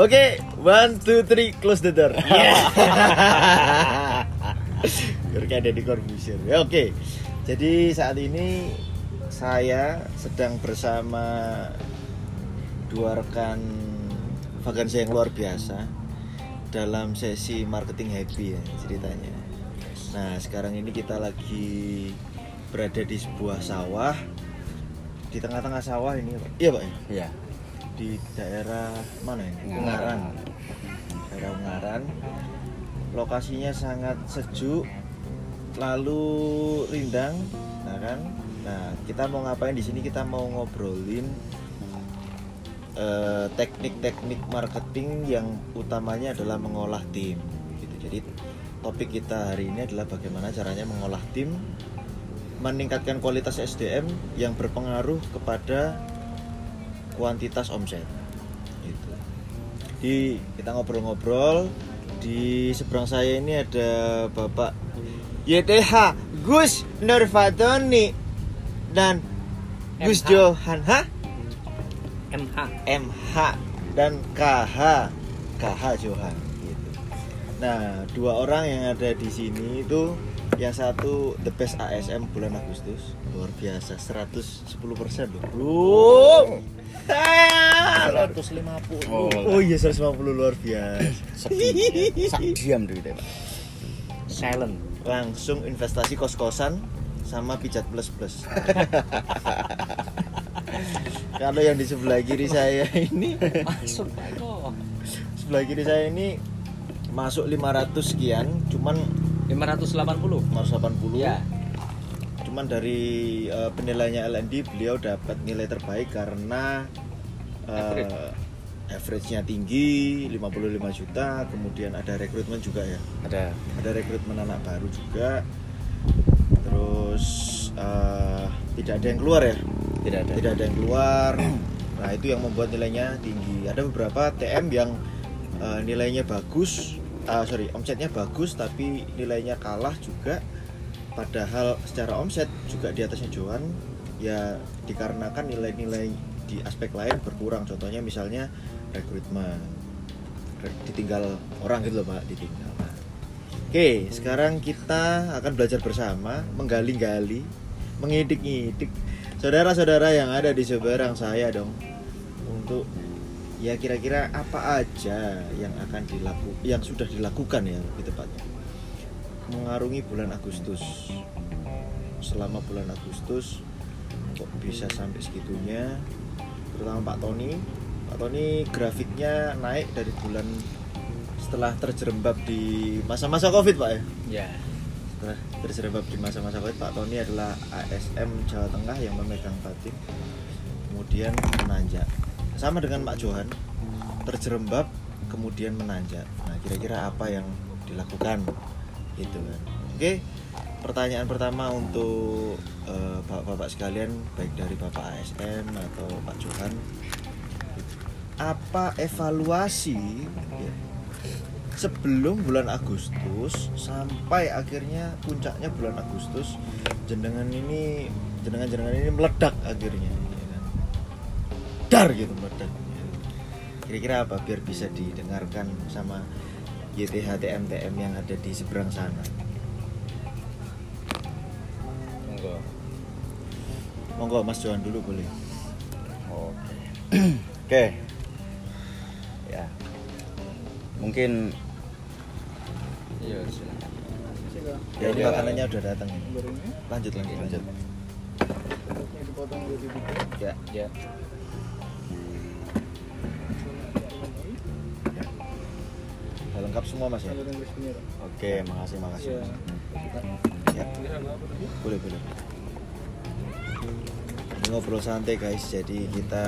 Oke, one, two, three, close the door. Yeah. Kayak ada di Corbusier. Ya, Oke, jadi saat ini saya sedang bersama dua rekan vakansi yang luar biasa dalam sesi marketing happy ya ceritanya. Nah, sekarang ini kita lagi berada di sebuah sawah di tengah-tengah sawah ini, Pak. Iya, Pak. ya? Iya. Di daerah mana ini? Ungaran. Daerah Ungaran. Lokasinya sangat sejuk, lalu rindang, nah kan? Nah, kita mau ngapain di sini? Kita mau ngobrolin eh, teknik-teknik marketing yang utamanya adalah mengolah tim. Gitu. Jadi topik kita hari ini adalah bagaimana caranya mengolah tim, meningkatkan kualitas SDM yang berpengaruh kepada kuantitas omset gitu. Di kita ngobrol-ngobrol di seberang saya ini ada Bapak YTH Gus Nurfatoni dan Gus MH. Johan ha? MH. MH dan KH KH Johan gitu. Nah, dua orang yang ada di sini itu yang satu the best ASM bulan Agustus luar biasa 110% loh bro 150. oh, oh iya 150 luar biasa Sepi. Sak diam dulu deh, Pak. Silent. langsung investasi kos-kosan sama pijat plus plus kalau yang di sebelah kiri saya ini Masuk, sebelah kiri saya ini masuk 500 sekian cuman 580. 580 Iya. Cuman dari eh, penilaiannya LND beliau dapat nilai terbaik karena Average. average-nya tinggi 55 juta kemudian ada rekrutmen juga ya Ada. ada rekrutmen anak baru juga terus eh, tidak ada yang keluar ya Tidak ada. tidak ada yang keluar nah itu yang membuat nilainya tinggi ada beberapa TM yang eh, nilainya bagus ah, sorry omsetnya bagus tapi nilainya kalah juga padahal secara omset juga di atasnya Johan ya dikarenakan nilai-nilai di aspek lain berkurang. Contohnya misalnya rekrutmen Re- ditinggal orang gitu loh pak ditinggal. Nah, Oke, sekarang kita akan belajar bersama, menggali-gali, mengidik-ngidik saudara-saudara yang ada di seberang saya dong untuk ya kira-kira apa aja yang akan dilakukan, yang sudah dilakukan ya lebih tepatnya mengarungi bulan Agustus. Selama bulan Agustus kok bisa sampai segitunya, terutama Pak Tony. Pak Tony grafiknya naik dari bulan setelah terjerembab di masa-masa Covid, Pak ya Ya. setelah terjerembab di masa-masa Covid Pak Tony adalah ASM Jawa Tengah yang memegang batik kemudian menanjak sama dengan Pak Johan terjerembab kemudian menanjak nah kira-kira apa yang dilakukan gitu kan. Oke pertanyaan pertama untuk eh, bapak-bapak sekalian baik dari Bapak ASM atau Pak Johan. Apa evaluasi ya, sebelum bulan Agustus sampai akhirnya puncaknya bulan Agustus jenengan ini jenengan jenengan ini meledak akhirnya ya kan? dar gitu meledak kira-kira apa biar bisa didengarkan sama YTH TM-TM yang ada di seberang sana Monggo. monggo Mas Johan dulu boleh Oke. Oke. Ya. Mungkin Iya, ya ini Ya, makanannya udah datang ini lanjut lanjut lanjut dipotong jadi tiga ya Ya. Lengkap semua Mas ya? Oke makasih makasih. Iya. ya. Boleh boleh. Ini ngobrol santai guys. Jadi kita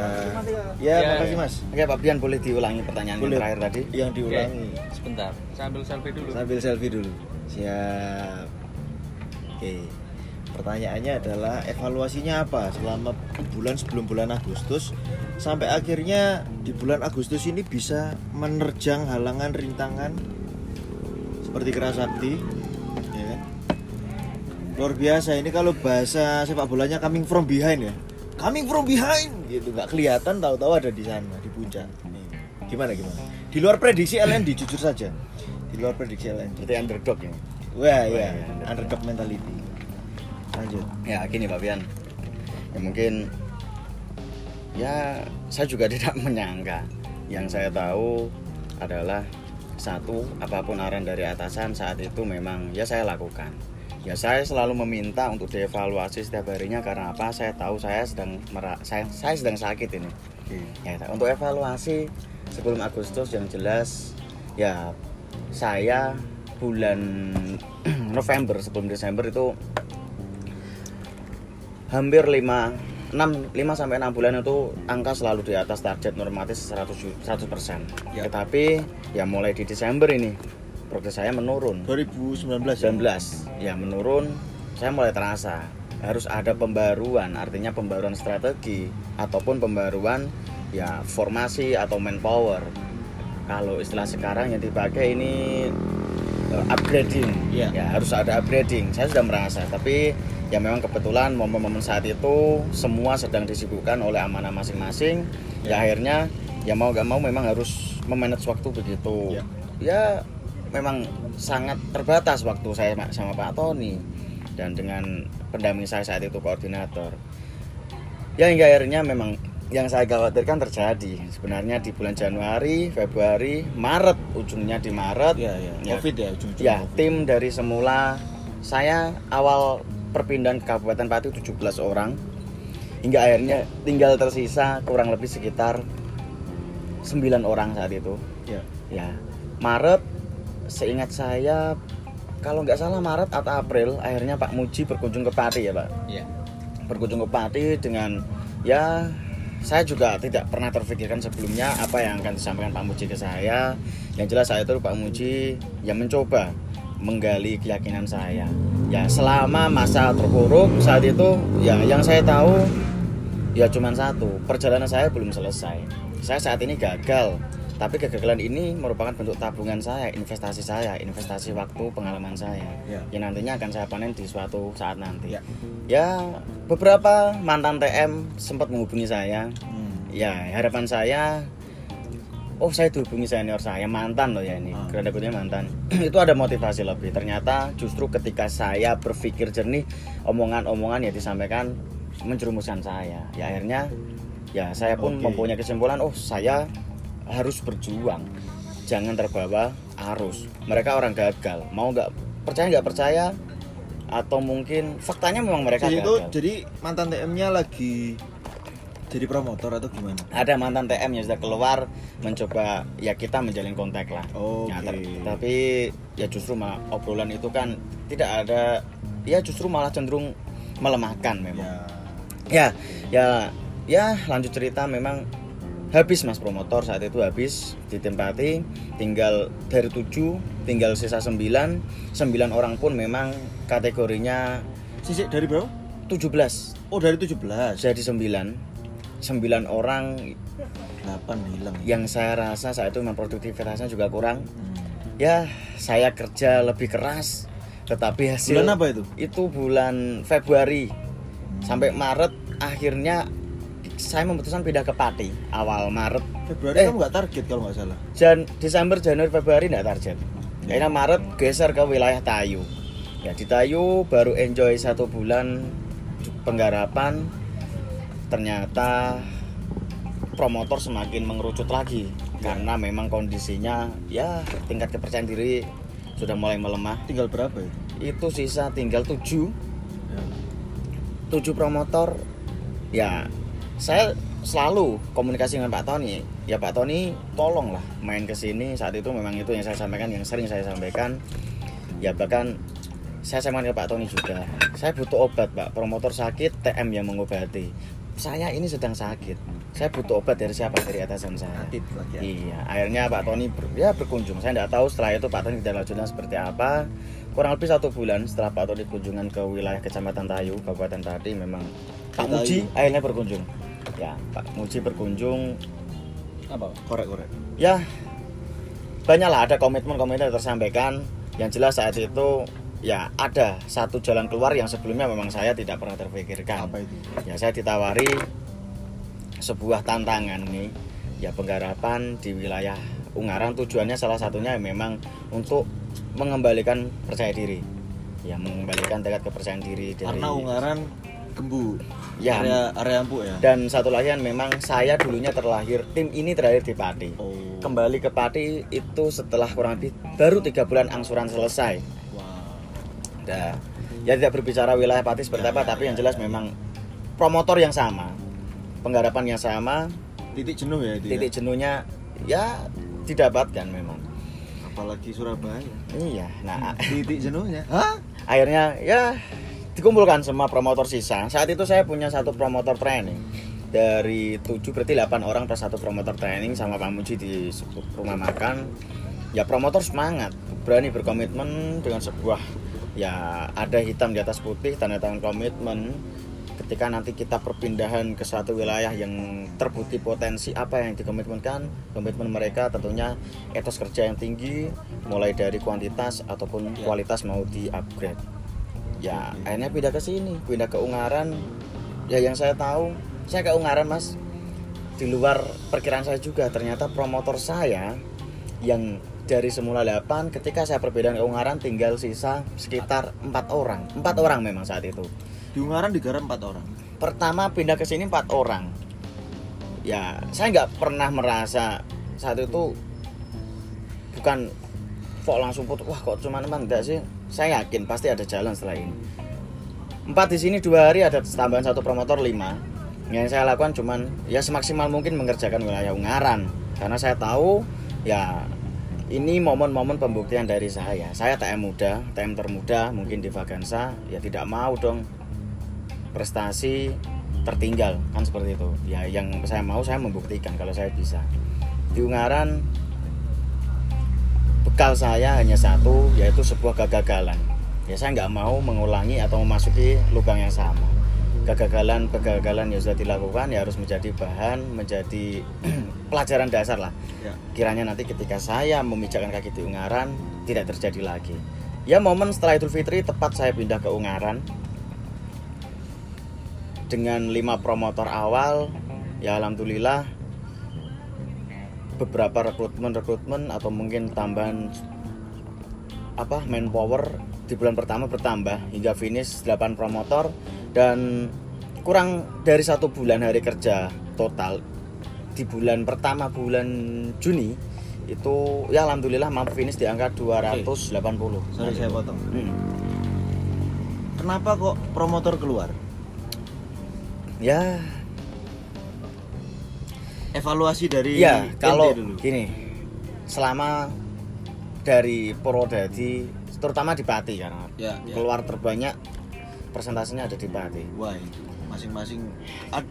ya, Ya, makasih ya. mas. Oke, Pak Bian boleh diulangi pertanyaan boleh. yang terakhir tadi? yang diulangi. Sebentar. sambil selfie dulu. Sambil selfie dulu. Siap. Oke. Pertanyaannya adalah evaluasinya apa? Selama bulan sebelum bulan Agustus sampai akhirnya di bulan Agustus ini bisa menerjang halangan rintangan seperti kerasakti ya kan? luar biasa ini kalau bahasa sepak bolanya coming from behind ya coming from behind gitu nggak kelihatan tahu-tahu ada di sana di puncak Nih, Gimana gimana? Di luar prediksi LND jujur saja. Di luar prediksi LND. Jadi underdog ya. Wah, ya, underdog. underdog mentality. Lanjut. Ya gini Pak Pian. Ya mungkin ya saya juga tidak menyangka. Yang saya tahu adalah satu apa pun arahan dari atasan saat itu memang ya saya lakukan. Ya saya selalu meminta untuk dievaluasi setiap harinya karena apa? Saya tahu saya sedang mera- saya, saya sedang sakit ini. Oke. Ya, untuk evaluasi sebelum Agustus yang jelas ya saya bulan November sebelum Desember itu hampir 5 6, 5 sampai 6 bulan itu angka selalu di atas target normatif 100 ju- 100%. Ya. Tetapi ya mulai di Desember ini progres saya menurun. 2019 ya? 19 ya menurun saya mulai terasa harus ada pembaruan artinya pembaruan strategi ataupun pembaruan ya formasi atau manpower kalau istilah sekarang yang dipakai ini eh, upgrading Iya. ya harus ada upgrading saya sudah merasa tapi ya memang kebetulan momen-momen saat itu semua sedang disibukkan oleh amanah masing-masing ya akhirnya ya mau gak mau memang harus memanage waktu begitu Iya. ya memang sangat terbatas waktu saya sama Pak Tony dan dengan pendamping saya saat itu koordinator ya hingga akhirnya memang yang saya khawatirkan terjadi sebenarnya di bulan Januari, Februari, Maret ujungnya di Maret Iya, iya. Ya. Covid ya, ujung-ujung ya Covid. tim dari semula saya awal perpindahan ke Kabupaten Pati 17 orang. Hingga akhirnya tinggal tersisa kurang lebih sekitar 9 orang saat itu. Ya. ya. Maret seingat saya kalau nggak salah Maret atau April akhirnya Pak Muji berkunjung ke Pati ya Pak? Iya. berkunjung ke Pati dengan ya saya juga tidak pernah terfikirkan sebelumnya apa yang akan disampaikan Pak Muji ke saya. Yang jelas saya itu Pak Muji yang mencoba menggali keyakinan saya ya selama masa terpuruk saat itu ya yang saya tahu ya cuman satu perjalanan saya belum selesai saya saat ini gagal tapi kegagalan ini merupakan bentuk tabungan saya investasi saya investasi waktu pengalaman saya Ya. yang nantinya akan saya panen di suatu saat nanti Ya. ya beberapa mantan TM sempat menghubungi saya Hmm. ya harapan saya oh saya dihubungi senior saya mantan loh ya ini. Ah. keranda kutipnya mantan. Itu ada motivasi lebih. Ternyata justru ketika saya berpikir jernih omongan-omongan ya disampaikan menjerumuskan saya. Ya akhirnya ya saya pun Oke. mempunyai kesimpulan oh saya harus berjuang. Jangan terbawa arus. Mereka orang gagal. Mau nggak percaya nggak percaya atau mungkin faktanya memang mereka Jadi itu gagal. jadi mantan TM-nya lagi jadi promotor atau gimana? ada mantan TM yang sudah keluar mencoba ya kita menjalin kontak lah Oke. Ya, ter- tapi ya justru malah obrolan itu kan tidak ada ya justru malah cenderung melemahkan memang Ya. ya ya ya lanjut cerita memang habis mas promotor saat itu habis ditempati tinggal dari tujuh tinggal sisa sembilan sembilan orang pun memang kategorinya Sisi dari berapa? 17 Oh, dari 17. jadi sembilan sembilan orang 8 hilang. yang saya rasa saat itu memang produktivitasnya juga kurang Hmm. ya saya kerja lebih keras tetapi hasil Bulan apa itu? itu bulan Februari sampai Maret akhirnya saya memutuskan pindah ke Pati awal Maret Februari Eh. kamu nggak target kalau nggak salah. Jan Desember Januari Februari tidak target akhirnya Maret geser ke wilayah Tayu ya di Tayu baru enjoy satu bulan penggarapan ternyata promotor semakin mengerucut lagi. Karena memang kondisinya ya tingkat kepercayaan diri sudah mulai melemah. Tinggal berapa itu? itu sisa tinggal 7 Ya. 7 promotor. Ya saya selalu komunikasi dengan Pak Tony. Ya Pak Tony tolonglah main ke sini. Saat itu memang itu yang saya sampaikan yang sering saya sampaikan. Ya bahkan saya sampaikan ke Pak Tony juga. Saya butuh obat Pak. Promotor sakit TM yang mengobati saya ini sedang sakit saya butuh obat dari siapa dari atasan saya Adit ya. Iya, akhirnya Pak Tony ber- ya berkunjung. Saya tidak tahu setelah itu Pak Tony tidak lanjutnya seperti apa. Kurang lebih satu bulan setelah Pak Tony kunjungan ke wilayah Kecamatan Tayu, Kabupaten Pati, memang Pak. Muji akhirnya berkunjung. Ya, Pak Muji berkunjung. Apa? Korek-korek. Ya, banyaklah ada komitmen-komitmen yang tersampaikan. Yang jelas saat itu ya ada satu jalan keluar yang sebelumnya memang saya tidak pernah terpikirkan Apa itu? ya saya ditawari sebuah tantangan nih ya penggarapan di wilayah Ungaran tujuannya salah satunya memang untuk mengembalikan percaya diri ya mengembalikan tingkat kepercayaan diri dari Karena Ungaran gembu. Ya. Area area empuk ya. dan satu lagi kan memang saya dulunya terlahir tim ini terakhir di Pati Oh. kembali ke Pati itu setelah kurang lebih baru tiga bulan angsuran selesai. Nah, ya tidak berbicara wilayah Pati seperti Ya, apa ya, tapi ya, yang jelas memang promotor yang sama penggarapan yang sama Titik jenuh ya itu. ya? titik jenuhnya ya didapatkan memang Apalagi Surabaya. iya nah Titik jenuhnya. Hah? akhirnya ya dikumpulkan semua promotor sisa saat itu saya punya satu promotor training dari 7 berarti 8 orang plus satu promotor training sama Pak Muji di rumah makan ya promotor semangat berani berkomitmen dengan sebuah ya ada hitam di atas putih tanda tangan komitmen. Ketika nanti kita perpindahan ke suatu wilayah yang terbukti potensi apa yang dikomitmenkan komitmen mereka tentunya etos kerja yang tinggi mulai dari kuantitas ataupun Ya. kualitas mau di upgrade ya akhirnya pindah ke sini pindah ke Ungaran. Ya yang saya tahu saya ke Ungaran mas. Di luar perkiraan saya juga ternyata promotor saya yang dari semula 8 ketika saya perbedaan ke Ungaran tinggal sisa sekitar empat orang. Empat orang memang saat itu. Di Ungaran digarap empat orang. pertama pindah ke sini empat orang. Ya saya nggak pernah merasa saat itu bukan kok langsung putus wah kok cuma empat? Enggak sih. Saya yakin pasti ada jalan setelah ini. Empat di sini dua hari ada tambahan satu promotor lima. Yang saya lakukan cuman ya semaksimal mungkin mengerjakan wilayah Ungaran. Karena saya tahu ya ini momen-momen pembuktian dari saya. Saya TM muda TM termuda mungkin di Vagansa ya tidak mau dong prestasi tertinggal kan seperti itu. Ya yang saya mau saya membuktikan kalau saya bisa. Di Ungaran bekal saya hanya satu yaitu sebuah kegagalan. Ya saya nggak mau mengulangi atau memasuki lubang yang sama kegagalan kegagalan yang sudah dilakukan ya harus menjadi bahan menjadi pelajaran dasar lah. Ya. kiranya nanti ketika saya memijakkan kaki di Ungaran tidak terjadi lagi. Ya momen setelah Idul Fitri tepat saya pindah ke Ungaran. Dengan lima promotor awal ya alhamdulillah beberapa rekrutmen rekrutmen atau mungkin tambahan apa manpower di bulan pertama bertambah. Hingga finish 8 promotor dan kurang dari satu bulan hari kerja total di bulan pertama bulan Juni itu ya alhamdulillah mampu finish di angka 280 Sorry saya potong. Hmm. Kenapa kok promotor keluar? ya Evaluasi dari ente kalau dulu. gini, selama dari Purwodadi, terutama di Pati karena Ya, ya. keluar terbanyak persentasenya ada di Pati. Why? Masing-masing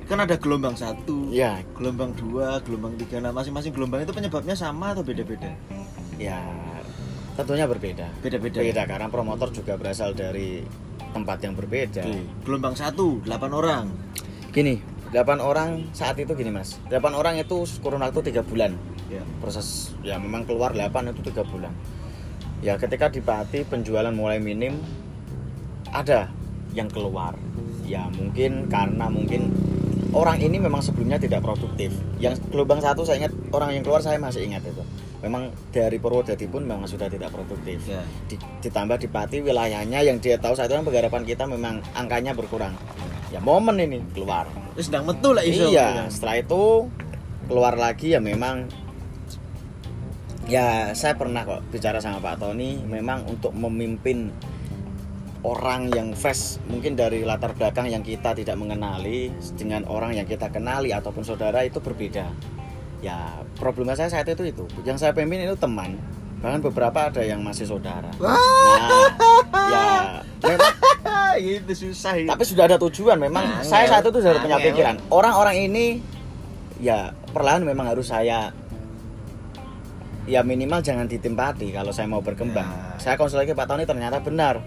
kan ada gelombang satu, Ya, gelombang dua, gelombang tiga. Nah, masing-masing gelombang itu penyebabnya sama atau beda-beda? ya tentunya berbeda. Beda-beda. Beda karena promotor juga berasal dari tempat yang berbeda. Oke. Gelombang satu, 8 orang. Gini, 8 orang saat itu gini mas, 8 orang itu kurun waktu tiga bulan. Ya. proses ya memang keluar 8 itu tiga bulan ya ketika di Pati penjualan mulai minim ada yang keluar. Ya mungkin karena mungkin orang ini memang sebelumnya tidak produktif. Yang gelombang satu saya ingat orang yang keluar saya masih ingat itu. Memang dari Purwodadi pun memang sudah tidak produktif. Ya. Di- ditambah di Pati wilayahnya yang dia tahu saat itu kan penggarapan kita memang angkanya berkurang. Ya momen ini keluar. Terus sedang metu lah iso. Iya, setelah itu keluar lagi ya memang ya saya pernah kok bicara sama Pak Tony memang untuk memimpin orang yang fresh mungkin dari latar belakang yang kita tidak mengenali dengan orang yang kita kenali ataupun saudara itu berbeda ya problema saya saat itu itu yang saya pimpin itu teman bahkan beberapa ada yang masih saudara nah ya memang itu susah itu. tapi sudah ada tujuan memang Angel. saya saat itu sudah punya pikiran orang-orang ini ya perlahan memang harus saya ya minimal jangan ditempati kalau saya mau berkembang Ya. saya konsul lagi Pak Tony ternyata benar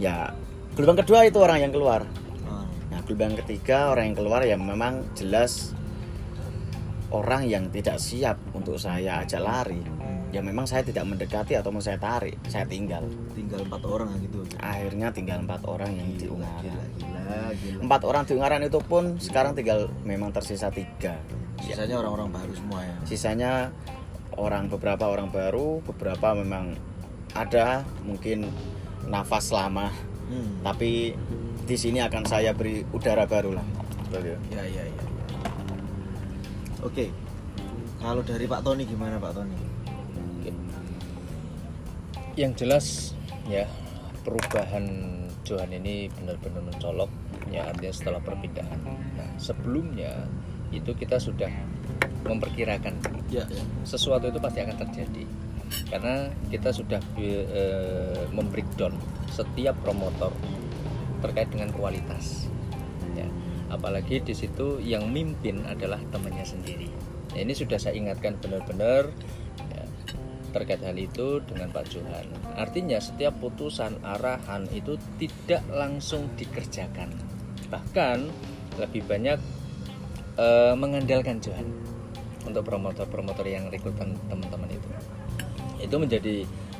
ya gelombang kedua itu orang yang keluar Oh. nah gelombang ketiga orang yang keluar ya memang jelas orang yang tidak siap untuk saya ajak lari ya memang saya tidak mendekati atau mau saya tarik saya tinggal tinggal empat orang gitu. akhirnya tinggal empat orang yang di Gila, Ungaran gila, gila, gila. empat orang di Ungaran itu pun sekarang tinggal memang tersisa tiga Sisanya orang-orang baru semua ya. sisanya orang beberapa orang baru beberapa memang ada mungkin nafas lama Hmm. tapi di sini akan saya beri udara baru lah. Ya ya ya. ya. Oke. Kalau dari Pak Tony gimana Pak Tony? yang jelas ya perubahan Johan ini benar-benar mencolok ya artinya setelah perpindahan nah sebelumnya itu kita sudah memperkirakan Ya ya. sesuatu itu pasti akan terjadi karena kita sudah eh, membreakdown setiap promotor terkait dengan kualitas. Ya apalagi di situ yang mimpin adalah temannya sendiri. Nah, ini sudah saya ingatkan benar-benar ya, terkait hal itu dengan Pak Johan. Artinya setiap putusan arahan itu tidak langsung dikerjakan. Bahkan lebih banyak eh, mengandalkan Johan untuk promotor-promotor yang rekrutan teman-teman itu itu menjadi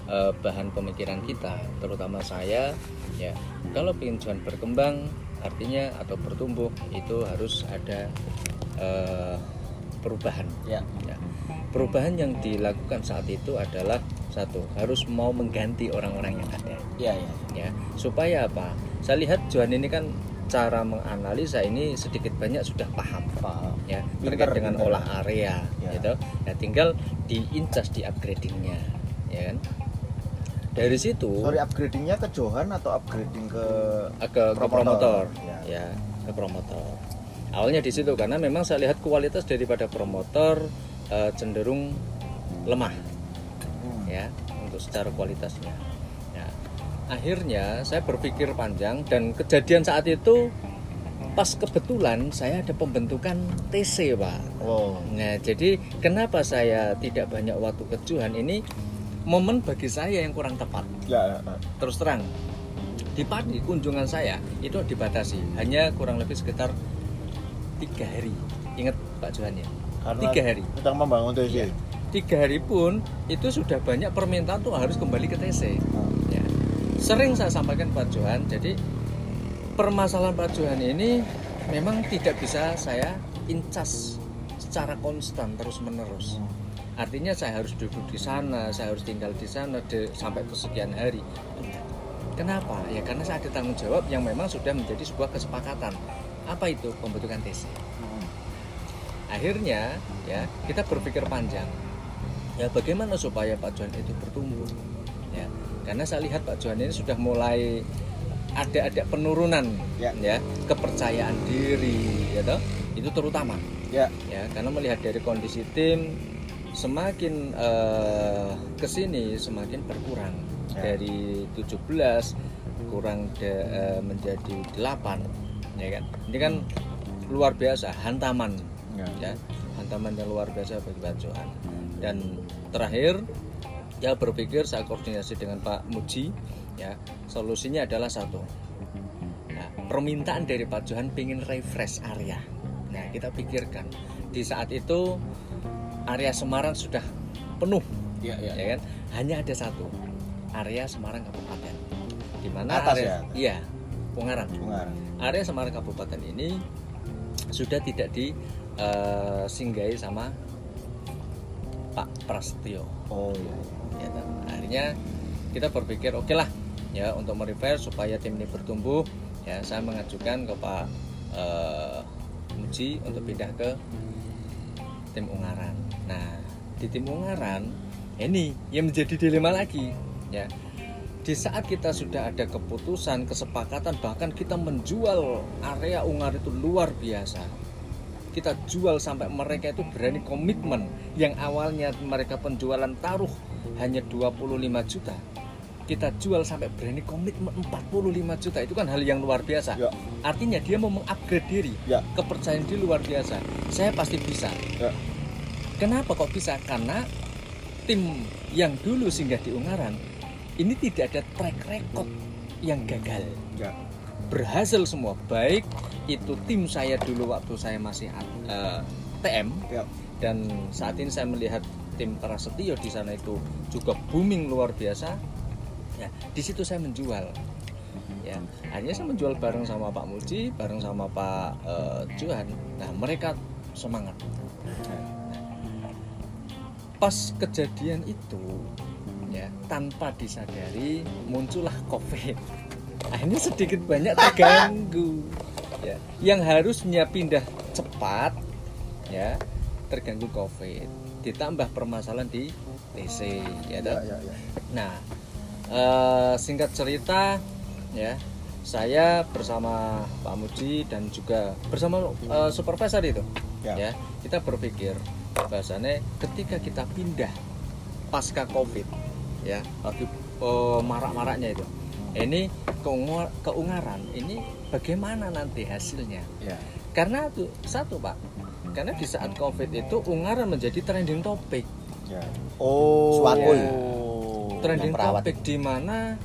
eh, bahan pemikiran kita terutama saya ya kalau ingin Johan berkembang artinya atau bertumbuh itu harus ada eh, perubahan Ya. Ya. perubahan yang dilakukan saat itu adalah satu harus mau mengganti orang-orang yang ada Ya ya. ya supaya apa saya lihat Johan ini kan cara menganalisa ini sedikit banyak sudah paham Pak. ya Pinter, terkait dengan pinter. olah area Ya. gitu ya tinggal diincas di upgradingnya ya kan dari situ Sorry upgradingnya ke Johan atau upgrading ke ke, ke Promotor. promotor, Ya. ya ke promotor awalnya di situ karena memang saya lihat kualitas daripada promotor eh, cenderung lemah Hmm. ya untuk secara kualitasnya ya akhirnya saya berpikir panjang dan kejadian saat itu pas kebetulan saya ada pembentukan TC pak Oh. Nah, jadi kenapa saya tidak banyak waktu ke Johan ini momen bagi saya yang kurang tepat. Ya. ya. Terus terang, di Padi kunjungan saya itu dibatasi, hanya kurang lebih sekitar tiga hari. Ingat Pak Johan ya, Karena tiga hari. sedang membangun TC. Iya. Tiga hari pun itu sudah banyak permintaan tuh harus kembali ke TC. Sering saya sampaikan Pak Johan, jadi permasalahan Pak Johan ini memang tidak bisa saya incas secara konstan terus menerus. Artinya saya harus duduk di sana, saya harus tinggal di sana de- sampai kesekian hari. Kenapa? Ya karena saya ada tanggung jawab yang memang sudah menjadi sebuah kesepakatan. Apa itu pembentukan TC? Akhirnya ya kita berpikir panjang. Ya bagaimana supaya Pak Johan itu bertumbuh? Karena saya lihat Pak Johan ini sudah mulai ada ada penurunan Ya. ya kepercayaan diri ya toh itu terutama Ya. ya karena melihat dari kondisi tim semakin eh, ke sini semakin berkurang Ya. dari 17 kurang de- eh, menjadi 8 ya kan ini kan luar biasa hantaman Ya. ya hantaman yang luar biasa bagi Pak Johan dan terakhir ya berpikir saya koordinasi dengan Pak Muji ya. Solusinya adalah satu. Nah, permintaan dari Pak Johan pengen refresh area. Nah kita pikirkan. Di saat itu area Semarang sudah penuh Ya, ya. ya kan? Hanya ada satu area Semarang Kabupaten. Di mana Atas area, ya? iya Ungaran. Ungaran. area Semarang Kabupaten ini sudah tidak disinggahi sama Pak Prasetyo Oh iya. ya kan? akhirnya kita berpikir oke lah ya untuk mereverse supaya tim ini bertumbuh ya saya mengajukan ke Pak eh, Muji untuk pindah ke tim Ungaran nah di tim Ungaran ini yang menjadi dilema lagi ya di saat kita sudah ada keputusan kesepakatan bahkan kita menjual area Ungar itu luar biasa kita jual sampai mereka itu berani komitmen yang awalnya mereka penjualan taruh hanya 25 juta kita jual sampai berani komitmen 45 juta itu kan hal yang luar biasa Ya. artinya dia mau mengupgrade diri Ya. kepercayaan diri luar biasa saya pasti bisa Ya. kenapa kok bisa karena tim yang dulu singgah di Ungaran ini tidak ada track record yang gagal Ya. Berhasil semua. Baik itu tim saya dulu waktu saya masih eh, TM Ya. dan saat ini saya melihat tim Prasetyo di sana itu juga booming luar biasa. Ya di situ saya menjual. Ya akhirnya saya menjual bareng sama Pak Muji bareng sama Pak eh, Johan. Nah mereka semangat. Pas kejadian itu ya tanpa disadari muncullah covid akhirnya sedikit banyak terganggu ya yang harusnya pindah cepat ya terganggu covid ditambah permasalahan di TC ya, Ya, ya, ya. Nah, eh, singkat cerita ya, saya bersama Pak Muji dan juga bersama eh, supervisor itu, Ya. ya, kita berpikir bahasanya ketika kita pindah pasca COVID, ya, lagi eh, marak-maraknya itu, ini keungar- keungaran, ini bagaimana nanti hasilnya? Ya. Karena tuh satu pak, karena di saat COVID itu ungaran menjadi trending topik. Ya. Oh. Suatu ya. trending topik di mana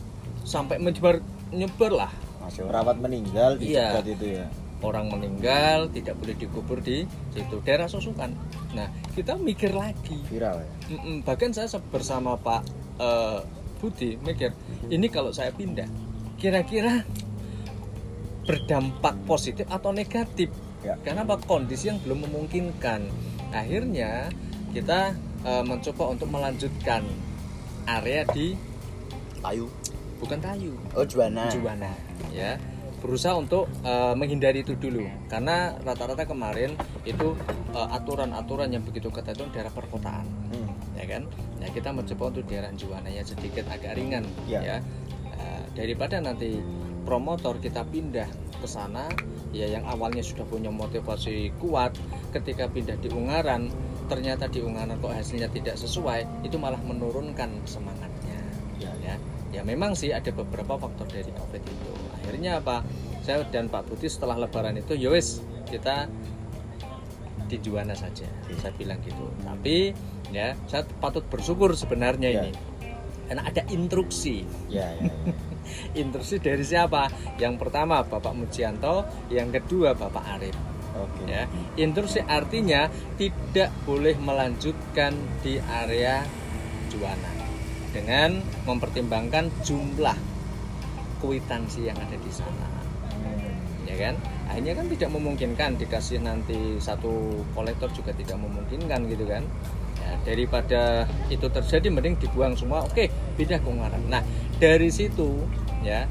sampai menyebar nyebar lah Masih Perawat meninggal di dekat itu ya. orang meninggal tidak boleh dikubur di situ daerah Sosukan. Nah kita mikir lagi, Viral ya. Bahkan saya bersama Pak eh, Budi mikir ini kalau saya pindah kira-kira berdampak positif atau negatif Ya. karena apa kondisi yang belum memungkinkan akhirnya kita eh, mencoba untuk melanjutkan area di Tayu. bukan Tayu Oh Juana. Juwana ya berusaha untuk eh, menghindari itu dulu karena rata-rata kemarin itu eh, aturan-aturan yang begitu ketat itu daerah perkotaan Hmm. Ya kan? Nah kita mencoba untuk daerah Juwana yang sedikit agak ringan Ya. ya. Eh, daripada nanti promotor kita pindah ke sana ya yang awalnya sudah punya motivasi kuat ketika pindah di Ungaran ternyata di Ungaran kok hasilnya tidak sesuai itu malah menurunkan semangatnya Ya. ya. Ya memang sih ada beberapa faktor dari covid itu. Akhirnya apa? Saya dan Pak Putih setelah lebaran itu yowes kita di Juwana saja. Saya bilang gitu. Tapi ya saya patut bersyukur sebenarnya Ya. ini. Karena ada instruksi. Ya, ya, ya. instruksi dari siapa? Yang pertama Bapak Mujianto. Yang kedua Bapak Arif. Oke. ya. Instruksi artinya tidak boleh melanjutkan di area Juwana dengan mempertimbangkan jumlah kuitansi yang ada di sana. Ya kan? Akhirnya kan tidak memungkinkan dikasih nanti satu kolektor juga tidak memungkinkan gitu kan ya, daripada itu terjadi mending dibuang semua oke pindah ke Ungaran nah dari situ ya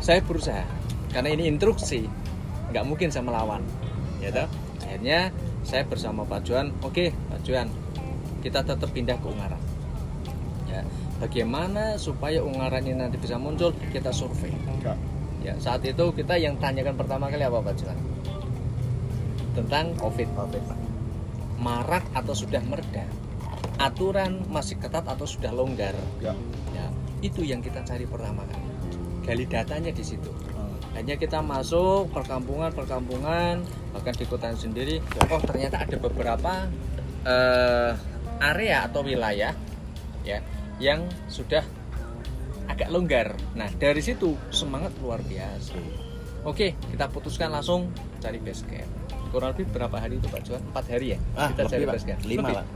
saya berusaha karena ini instruksi nggak mungkin saya melawan ya toh akhirnya saya bersama Pak Johan oke Pak Johan kita tetap pindah ke Ungaran ya bagaimana supaya Ungaran ini nanti bisa muncul kita survei Ya. Saat itu kita yang tanyakan pertama kali apa Pak Johan? Tentang COVID. Covid Pak. Marak atau sudah mereda? Aturan masih ketat atau sudah longgar? Ya. Ya, itu yang kita cari pertama kali. Gali datanya di situ. Hmm. Hanya kita masuk perkampungan-perkampungan, bahkan di kota sendiri, oh ternyata ada beberapa eh, area atau wilayah ya yang sudah agak longgar. Nah dari situ semangat luar biasa. Oke kita putuskan langsung cari base camp. Kurang lebih berapa hari itu Pak Johan? Empat hari ya? Ah, kita cari lebih, Pak. base camp. Lima, Lebih? Pak.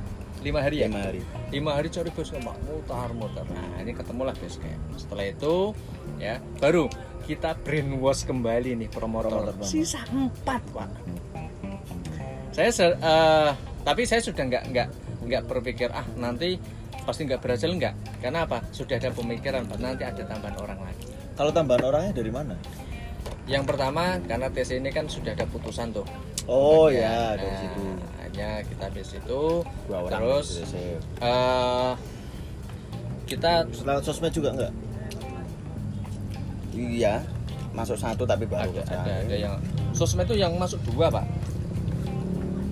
Lima hari ya? Lima hari. lima hari cari camp Pak. mutar mutar nah ini ketemulah base camp setelah itu ya baru kita brainwash kembali nih promotor, Promotor, sisa empat pak saya eh, tapi saya sudah nggak nggak nggak berpikir ah nanti pasti nggak berhasil nggak karena apa sudah ada pemikiran Pak, nanti ada tambahan orang lagi Kalau tambahan orangnya dari mana? yang pertama karena TC ini kan sudah ada putusan tuh Oh Ya, ya, dari nah, situ. hanya kita di situ Dua orang. terus eh, kita Lewat sosmed juga enggak? Iya. Masuk satu tapi baru ada, ada ada yang sosmed itu yang masuk dua pak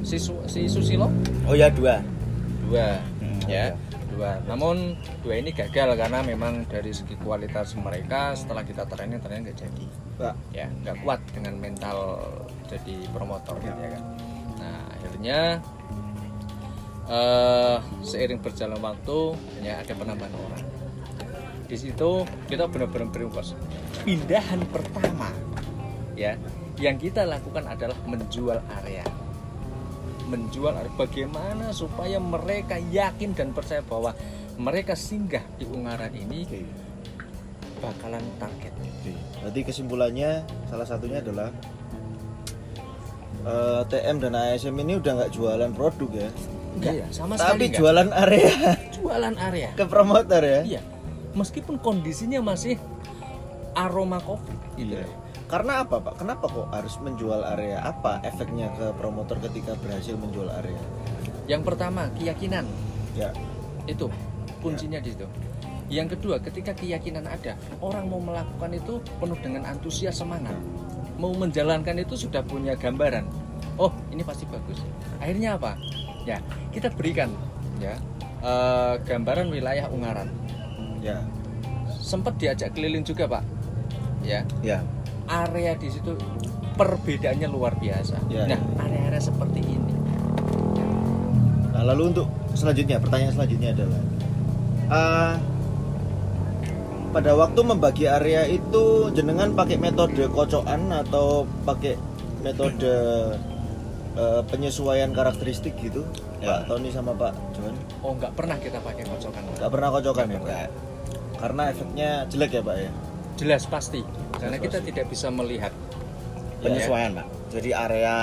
si, Su- si Susilo Oh ya dua. dua Hmm, ya ada. dua namun dua ini gagal karena memang dari segi kualitas mereka setelah kita training ternyata nggak jadi Pak. ya nggak kuat dengan mental jadi promotor gitu ya kan? Nah akhirnya eh seiring berjalan waktu hanya ada penambahan orang. Di situ kita benar-benar berimbas. Pindahan pertama ya yang kita lakukan adalah menjual area. Menjual area. Bagaimana supaya mereka yakin dan percaya bahwa mereka singgah di Ungaran ini bakalan target. Berarti kesimpulannya salah satunya adalah eh, TM dan ASM ini udah nggak jualan produk ya, Enggak, sama tapi sekali enggak. jualan area jualan area. ke promotor ya. Iya. Meskipun kondisinya masih aroma kopi gitu. Iya. Karena apa pak? Kenapa kok harus menjual area? Apa efeknya ke promotor ketika berhasil menjual area? Yang pertama, keyakinan. Ya, Itu kuncinya di situ. Yang kedua, ketika keyakinan ada, orang mau melakukan itu penuh dengan antusias semangat. Mau menjalankan itu sudah punya gambaran. Oh, ini pasti bagus. Akhirnya apa? Ya, kita berikan ya eh, gambaran wilayah Ungaran. ya, Sempat diajak keliling juga, Pak. Ya, ya. area di situ perbedaannya luar biasa. Ya, nah, area-area seperti ini. Nah, lalu untuk selanjutnya, pertanyaan selanjutnya adalah eh, pada waktu membagi area itu jenengan pakai metode kocokan atau pakai metode eh, penyesuaian karakteristik gitu, Ya. Pak Tony sama Pak John? Oh, nggak pernah kita pakai kocokan. Nggak pernah kocokan ya, Pak? Enggak. Karena efeknya jelek ya, Pak ya? Jelas pasti. Karena Jelas kita pasti. tidak bisa melihat penyesuaian pak jadi area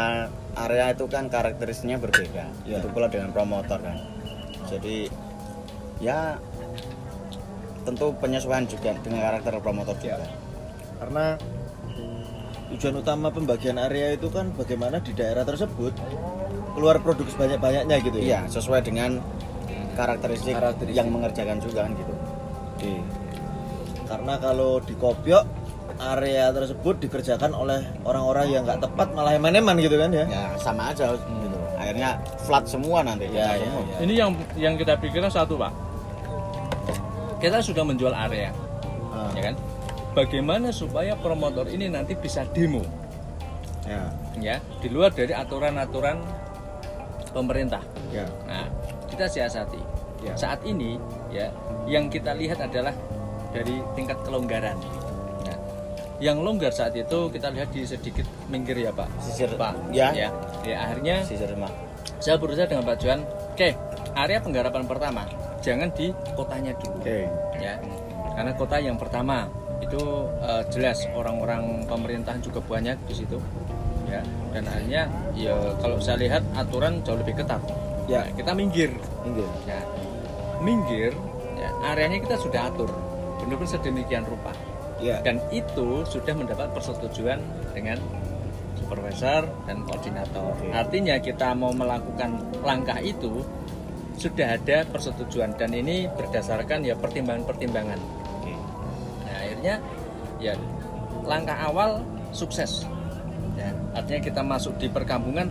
area itu kan karakteristiknya berbeda Ya. itu pula dengan promotor kan jadi ya tentu penyesuaian juga dengan karakter promotor juga karena tujuan utama pembagian area itu kan bagaimana di daerah tersebut keluar produk sebanyak-banyaknya gitu iya ya. sesuai dengan karakteristik, Karakteristik. yang mengerjakan juga kan gitu Oke. Karena kalau di Kopiok area tersebut dikerjakan oleh orang-orang yang nggak tepat malah eman-eman gitu kan ya. ya sama aja gitu akhirnya flat semua nanti Ya, ya, semua. ya. Ini yang yang kita pikirkan satu pak. Kita sudah menjual area, Ah, ya kan? Bagaimana supaya promotor ini nanti bisa demo, ya, ya, di luar dari aturan-aturan pemerintah. ya, Nah, kita siasati. Ya. Saat ini, ya, yang kita lihat adalah dari tingkat kelonggaran. Nah, yang longgar saat itu kita lihat di sedikit minggir ya Pak. Sisir, Pak. ya. Ya, ya akhirnya sisir saya berusaha dengan Pak Johan. Oke, area penggarapan pertama jangan di kotanya dulu. oke, Ya, karena kota yang pertama itu eh, jelas orang-orang pemerintahan juga banyak di situ. Ya, dan akhirnya ya kalau saya lihat aturan jauh lebih ketat. Ya. Nah, kita minggir. Minggir. Ya, minggir. Ya, areanya kita sudah atur, benar-benar sedemikian rupa. ya, Dan itu sudah mendapat persetujuan dengan supervisor dan koordinator. Oke. Artinya kita mau melakukan langkah itu sudah ada persetujuan dan ini berdasarkan ya pertimbangan-pertimbangan. Oke. Nah, akhirnya ya langkah awal sukses. Ya, artinya kita masuk di perkampungan,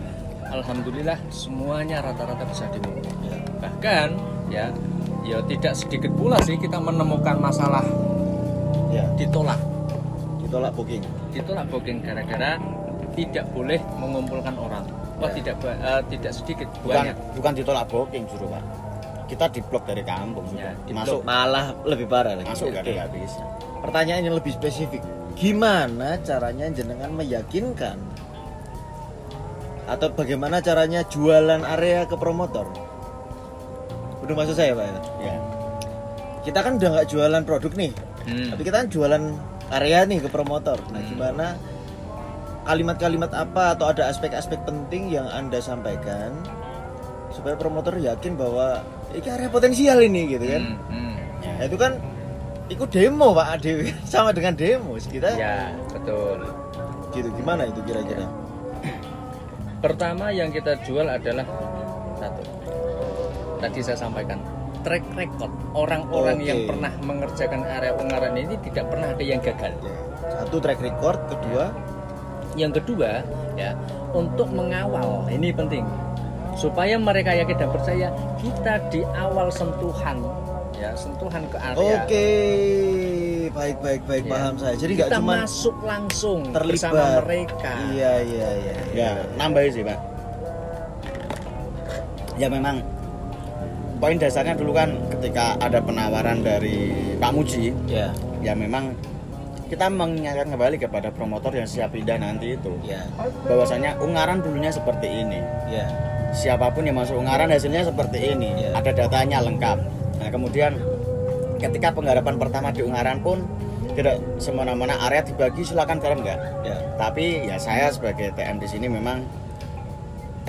alhamdulillah semuanya rata-rata bisa ya, Bahkan ya ya tidak sedikit pula sih kita menemukan masalah ya. ditolak. Ditolak booking. Ditolak booking gara-gara tidak boleh mengumpulkan orang. Wah, Ya. tidak ba- eh, tidak sedikit bukan banyak. bukan ditolak booking justru pak kita diblok dari kampung Ya, sudah masuk Malah lebih parah lagi. masuk Oke. gak nggak bisa Pertanyaan yang lebih spesifik. Gimana caranya jenengan meyakinkan atau bagaimana caranya jualan area ke promotor? Udah maksud saya pak ya? ya Kita kan udah nggak jualan produk nih, Hmm. tapi kita kan jualan area nih ke promotor. Nah, Hmm. gimana kalimat-kalimat apa atau ada aspek-aspek penting yang anda sampaikan supaya promotor yakin bahwa ini area potensial ini gitu kan? Hmm, hmm. ya. Nah, itu kan ikut demo Pak Dewi sama dengan demo kita Ya, betul. gitu gimana itu kira-kira? Pertama yang kita jual adalah satu. Tadi saya sampaikan track record orang-orang Oke. yang pernah mengerjakan area Ungaran ini tidak pernah ada yang gagal. Ya. Satu track record, kedua Yang kedua, ya, untuk mengawal ini penting supaya mereka yakin dan percaya kita di awal sentuhan, ya, sentuhan ke area. Oke, baik baik baik Ya. paham saya. Jadi nggak kita cuma masuk langsung terlibat bersama mereka. Iya iya iya. ya nambahin sih pak ya memang poin dasarnya dulu kan ketika ada penawaran dari Pak Muji Ya. ya memang kita mengingatkan kembali kepada promotor yang siap pindah nanti itu Ya. bahwasanya Ungaran dulunya seperti ini Ya. siapa pun yang masuk Ungaran hasilnya seperti ini Ya. ada datanya lengkap nah kemudian ketika penggarapan pertama di Ungaran pun tidak semena-mena area dibagi silakan garap enggak Ya. tapi ya saya sebagai TM di sini memang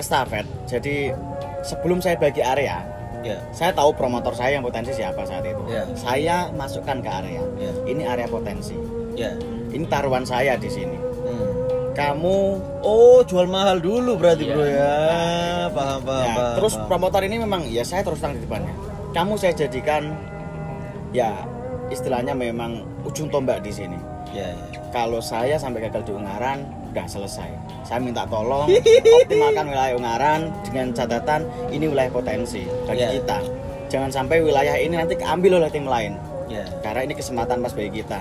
estafet. Jadi sebelum saya bagi area, ya saya tahu promotor saya yang potensi siapa saat itu. Ya. Saya masukkan ke area. Ya. Ini area potensi. Ya Ini taruhan saya di sini. Hmm. Kamu oh jual mahal dulu berarti Iya. bro ya paham paham, Ya, paham terus paham. promotor ini memang ya saya terus terang di depannya. Kamu saya jadikan ya istilahnya memang ujung tombak di sini. ya, ya. Kalau saya sampai gagal di Ungaran udah selesai. Saya minta tolong optimalkan wilayah Ungaran dengan catatan ini wilayah potensi bagi Ya. kita. Jangan sampai wilayah ini nanti keambil oleh tim lain. ya Karena ini kesempatan pas bagi kita.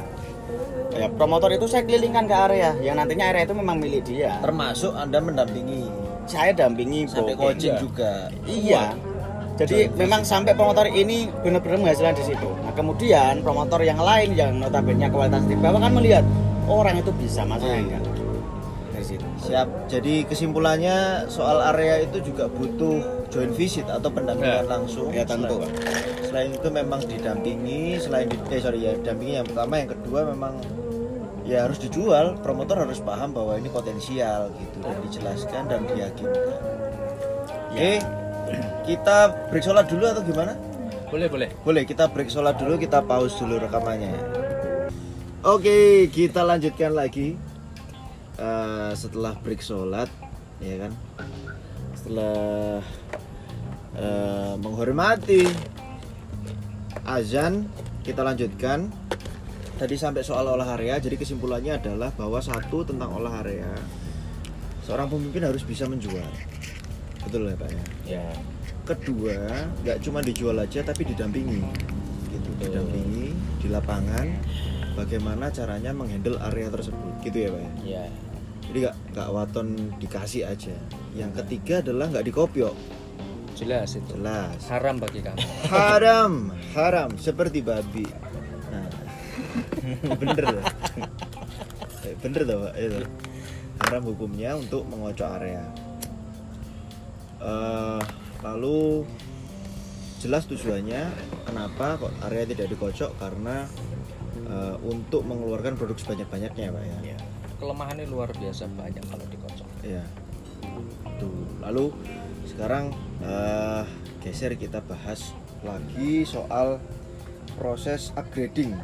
Ya, promotor itu saya kelilingkan ke area yang nantinya area itu memang milik dia. termasuk anda mendampingi Saya dampingi sampai Bo. coaching Iya. juga Iya. Jadi memang sampai promotor ini benar-benar menghasilkan di situ. Nah kemudian promotor yang lain yang notabene kualitas di bawah kan melihat oh, orang itu bisa masuk Iya. enggak dari situ. siap jadi kesimpulannya soal area itu juga butuh joint visit atau pendampingan Ya. langsung Ya, tentu, selain, selain itu memang didampingi selain di, eh sorry ya dampingi yang pertama yang kedua memang ya harus dijual. Promotor harus paham bahwa ini potensial gitu dan dijelaskan dan diyakinkan oke kita break sholat dulu atau gimana? Boleh boleh. Boleh kita break sholat dulu kita pause dulu rekamannya. Oke kita lanjutkan lagi Eh, setelah break sholat ya kan? Setelah eh, menghormati azan kita lanjutkan tadi sampai soal olah area jadi kesimpulannya adalah bahwa satu tentang olah area seorang pemimpin harus bisa menjual. Betul ya pak ya? Ya. kedua nggak cuma dijual aja tapi didampingi. Gitu didampingi di lapangan bagaimana caranya menghandle area tersebut. Gitu ya pak ya? Ya. jadi nggak nggak waton dikasih aja. Yang ketiga adalah nggak dikopiok jelas itu. Jelas. Haram bagi kami haram haram. Seperti babi bener Eh, bener tuh pak itu haram hukumnya untuk mengocok area Eh, lalu jelas tujuannya kenapa kok area tidak dikocok karena eh, untuk mengeluarkan produk sebanyak-banyaknya pak ya Ya. kelemahannya luar biasa banyak kalau dikocok Ya. Tuh. Lalu sekarang eh, geser kita bahas lagi soal proses upgrading.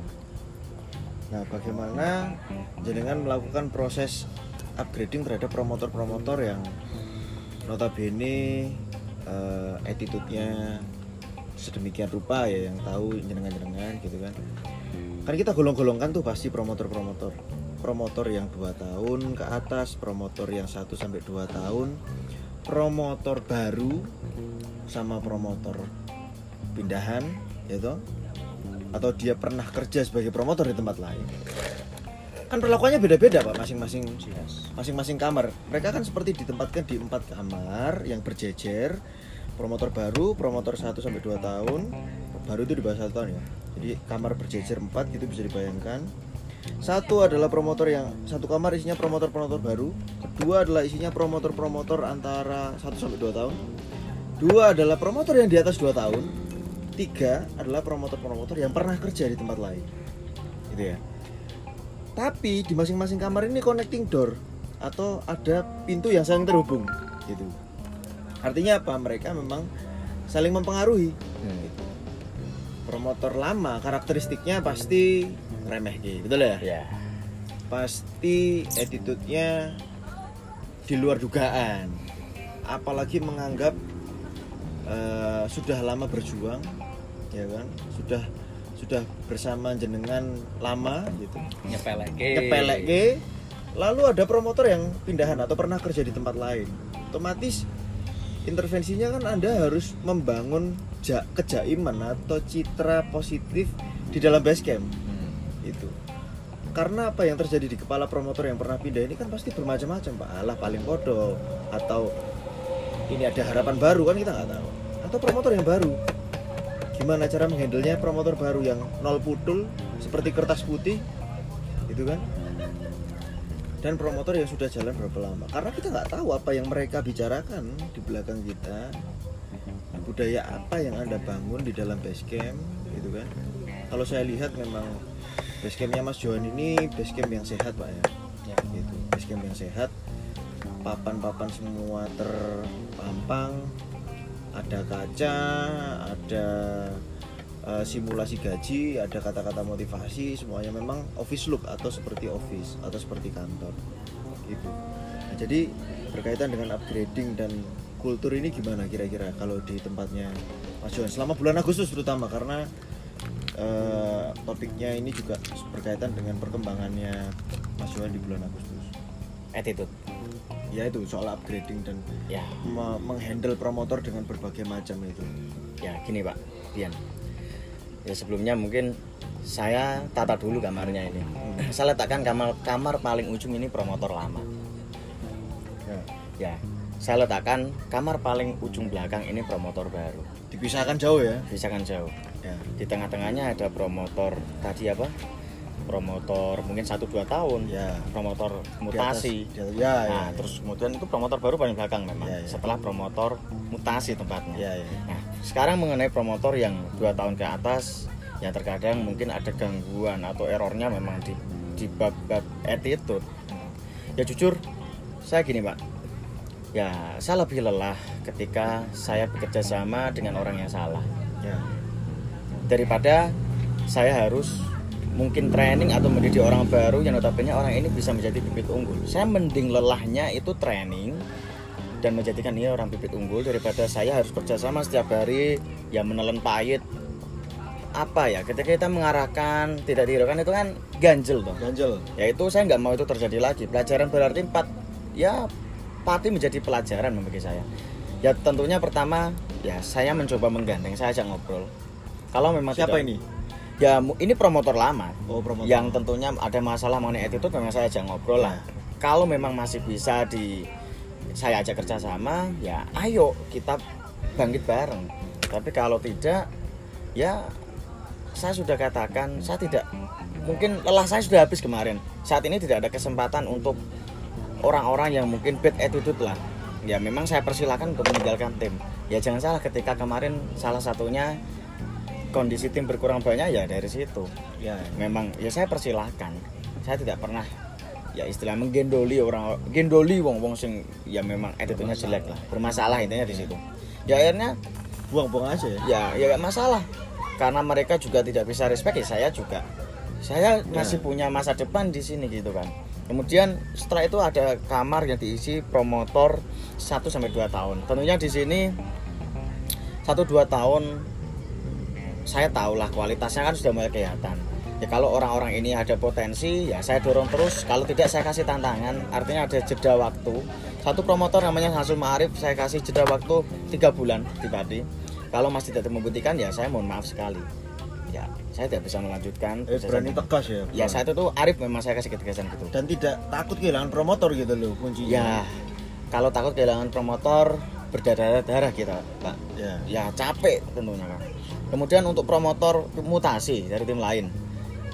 Nah, bagaimana jenengan melakukan proses upgrading terhadap promotor-promotor yang notabene eh, attitude-nya sedemikian rupa ya yang tahu jenengan-jenengan gitu kan. Kan kita golong-golongkan tuh pasti promotor-promotor. Promotor yang dua tahun ke atas, promotor yang 1 sampai 2 tahun, promotor baru sama promotor pindahan gitu atau dia pernah kerja sebagai promotor di tempat lain. Kan perlakuannya beda-beda pak. Masing-masing masing-masing kamar. Mereka kan seperti ditempatkan di empat kamar yang berjejer. Promotor baru promotor 1 sampai 2 tahun. Baru itu di bawah satu tahun ya. Jadi kamar berjejer empat gitu bisa dibayangkan. Satu adalah promotor yang satu kamar isinya promotor-promotor baru. Kedua adalah isinya promotor-promotor antara 1 sampai 2 tahun. Dua adalah promotor yang di atas 2 tahun tiga adalah promotor-promotor yang pernah kerja di tempat lain. Gitu ya. Tapi di masing-masing kamar ini connecting door atau ada pintu yang saling terhubung gitu. Artinya apa? Mereka memang saling mempengaruhi. Gitu. promotor lama karakteristiknya pasti remeh gitu. Betul ya? Ya. pasti attitude-nya di luar dugaan. Apalagi menganggap eh, sudah lama berjuang ya kan? Sudah sudah bersama jenengan lama gitu. Nyepelek nyepelek ke lalu ada promotor yang pindahan atau pernah kerja di tempat lain. Otomatis intervensinya kan anda harus membangun ja- kejaiman atau citra positif di dalam base camp. Itu. Karena apa yang terjadi di kepala promotor yang pernah pindah ini kan pasti bermacam-macam pak. Alah paling bodoh. Atau ini ada harapan baru kan kita nggak tahu. Atau promotor yang baru gimana cara menghandlenya? Promotor baru yang nol putul seperti kertas putih gitu kan? Dan promotor yang sudah jalan berapa lama? Karena kita nggak tahu apa yang mereka bicarakan di belakang kita. Budaya apa yang anda bangun di dalam base camp gitu kan? Kalau saya lihat memang base campnya Mas Johan ini base camp yang sehat pak ya, Ya. gitu base camp yang sehat papan-papan semua ter tampang ada kaca ada eh, simulasi gaji ada kata-kata motivasi semuanya memang office look atau seperti office atau seperti kantor. Gitu. Nah, jadi berkaitan dengan upgrading dan kultur ini gimana kira-kira kalau di tempatnya Mas Johan? Selama bulan Agustus terutama karena eh, topiknya ini juga berkaitan dengan perkembangannya Mas Johan di bulan Agustus. Attitude ya itu soal upgrading dan ya. me- menghandle promotor dengan berbagai macam itu. Ya gini pak Dian ya sebelumnya mungkin saya tata dulu kamarnya ini. Saya letakkan kamar kamar paling ujung ini promotor lama. Ya. ya saya letakkan kamar paling ujung belakang ini promotor baru. Dipisahkan jauh ya? Bisa kan jauh. Ya. Di tengah-tengahnya ada promotor tadi apa promotor mungkin 1-2 tahun ya. promotor Di atas- mutasi di atas- ya ya nah terus kemudian itu promotor baru paling belakang memang Ya, ya. setelah promotor mutasi tempatnya. Ya ya. Nah, sekarang mengenai promotor yang dua tahun ke atas, yang terkadang mungkin ada gangguan atau errornya memang di di bab-bab attitude. Ya jujur, saya gini pak, ya saya lebih lelah ketika saya bekerja sama dengan orang yang salah. Ya. Daripada saya harus mungkin training atau mendidik orang baru yang notabene orang ini bisa menjadi bibit unggul. Saya mending lelahnya itu training dan menjadikan dia orang bibit unggul daripada saya harus kerja sama setiap hari yang menelan pahit. Apa ya ketika kita mengarahkan tidak dihiraukan itu kan ganjel toh. Ganjel. Ya itu saya nggak mau itu terjadi lagi. Pelajaran berarti empat ya pasti menjadi pelajaran bagi saya. Ya tentunya pertama ya saya mencoba menggandeng saya ajak ngobrol. Kalau memang siapa tidak- ini ya ini promotor lama. Oh promotor. Yang tentunya ada masalah mengenai attitude memang saya ajak ngobrol lah. Kalau memang masih bisa di saya ajak kerjasama ya ayo kita bangkit bareng. Tapi kalau tidak ya saya sudah katakan saya tidak mungkin lelah saya sudah habis kemarin. Saat ini tidak ada kesempatan untuk orang-orang yang mungkin bad attitude lah. Ya memang saya persilakan untuk meninggalkan tim. Ya jangan salah ketika kemarin salah satunya kondisi tim berkurang banyak ya dari situ. Ya. Memang ya saya persilahkan. Saya tidak pernah ya istilah menggendoli orang gendoli wong wong sing ya memang attitude-nya jelek lah. Bermasalah intinya di situ. Ya akhirnya buang-buang aja ya? Ya ya masalah. Karena mereka juga tidak bisa respect ya saya juga. Saya masih punya masa depan di sini gitu kan. Kemudian setelah itu ada kamar yang diisi promotor 1 sampai 2 tahun. Tentunya di sini 1 2 tahun saya tahulah kualitasnya kan sudah mulai kelihatan. Ya kalau orang-orang ini ada potensi ya saya dorong terus. Kalau tidak saya kasih tantangan. Artinya ada jeda waktu. Satu promotor namanya Hasul Ma'arif saya kasih jeda waktu tiga bulan di kalau masih tidak membuktikan ya saya mohon maaf sekali. Ya saya tidak bisa melanjutkan eh, berani tegas ya? Ya saya itu tuh Arif memang saya kasih ketegasan gitu. Dan tidak takut kehilangan promotor gitu loh kuncinya. Ya kalau takut kehilangan promotor berdarah-darah kita pak. Ya. Ya capek tentunya kan kemudian untuk promotor mutasi dari tim lain.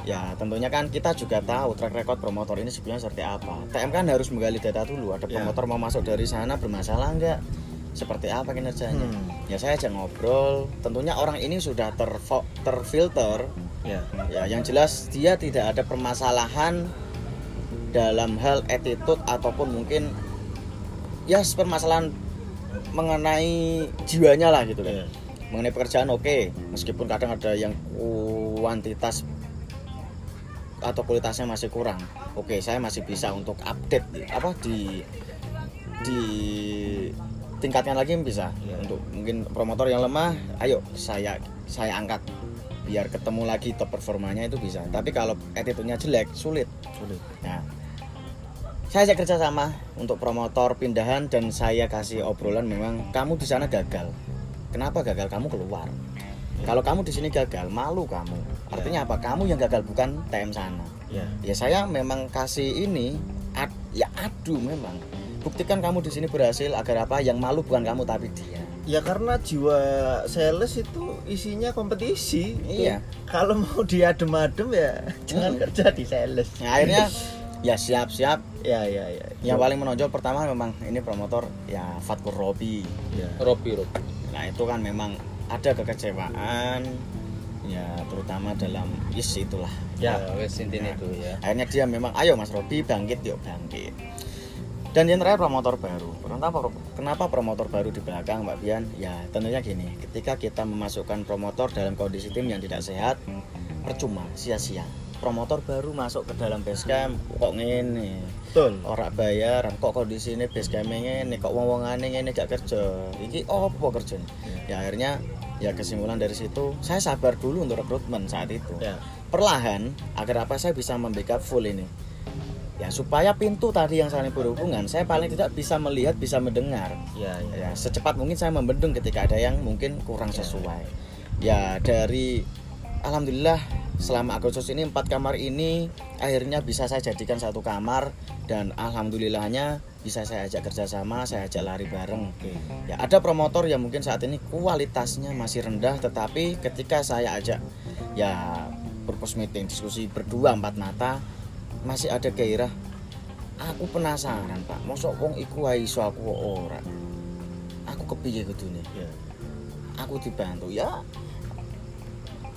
Ya tentunya kan kita juga tahu track record promotor ini sebenarnya seperti apa. TM kan harus menggali data dulu ada Ya. promotor mau masuk dari sana bermasalah enggak? Seperti apa kinerjanya? Hmm. ya saya ajak ngobrol. Tentunya orang ini sudah terfilter. Ya ya yang jelas dia tidak ada permasalahan dalam hal attitude ataupun mungkin ya permasalahan mengenai jiwanya lah gitu kan. Ya mengenai pekerjaan oke. Meskipun kadang ada yang kuantitas atau kualitasnya masih kurang oke saya masih bisa untuk update apa di di tingkatkan lagi bisa. Iya. untuk mungkin promotor yang lemah ayo saya saya angkat. Biar ketemu lagi top performanya itu bisa. Tapi kalau attitude-nya jelek sulit. Sulit. Nah, saya ajak kerja sama untuk promotor pindahan dan saya kasih obrolan. Memang kamu di sana gagal. Kenapa gagal? Kamu keluar. Kalau kamu di sini gagal, malu kamu. Artinya apa? Kamu yang gagal bukan TM sana. ya Ya saya memang kasih ini ad- ya adu memang. Buktikan kamu di sini berhasil agar apa? Yang malu bukan kamu tapi dia. ya karena jiwa sales itu isinya kompetisi Iya. kalau mau diadem-adem ya jangan Hmm. kerja di sales Nah, akhirnya ya siap-siap. ya ya ya Yang paling menonjol pertama memang ini promotor ya Fatkur Robi. ya Robi Robi Nah itu kan memang ada kekecewaan ya terutama dalam is itulah. Ya ya wes intinya itu ya. Akhirnya dia memang ayo Mas Robi bangkit yuk bangkit. Dan yang terakhir promotor baru. Kenapa kenapa promotor baru di belakang Mbak Bian? Ya tentunya gini ketika kita memasukkan promotor dalam kondisi tim yang tidak sehat percuma sia-sia promotor baru masuk ke dalam base camp. Kok ngene? Betul. Ora bayar. Kok kondisi ini base camp ngene? Kok wong-wongane ngene gak kerja? Iki opo kerjanya ya akhirnya ya kesimpulan dari situ saya sabar dulu untuk rekrutmen saat itu. Ya. Perlahan agar apa saya bisa membackup full ini. Ya supaya pintu tadi yang saling berhubungan saya paling tidak bisa melihat bisa mendengar. Ya ya. Ya secepat mungkin saya membendung ketika ada yang mungkin kurang sesuai. Ya dari alhamdulillah selama Agustus ini empat kamar ini akhirnya bisa saya jadikan satu kamar dan alhamdulillahnya bisa saya ajak kerjasama saya ajak lari bareng. Oke. Ya ada promotor yang mungkin saat ini kualitasnya masih rendah tetapi ketika saya ajak ya purpose meeting diskusi berdua empat mata masih ada gairah. Aku penasaran pak mosok wong iku iso aku kok ora? Aku kepiye kudune ya. Aku dibantu ya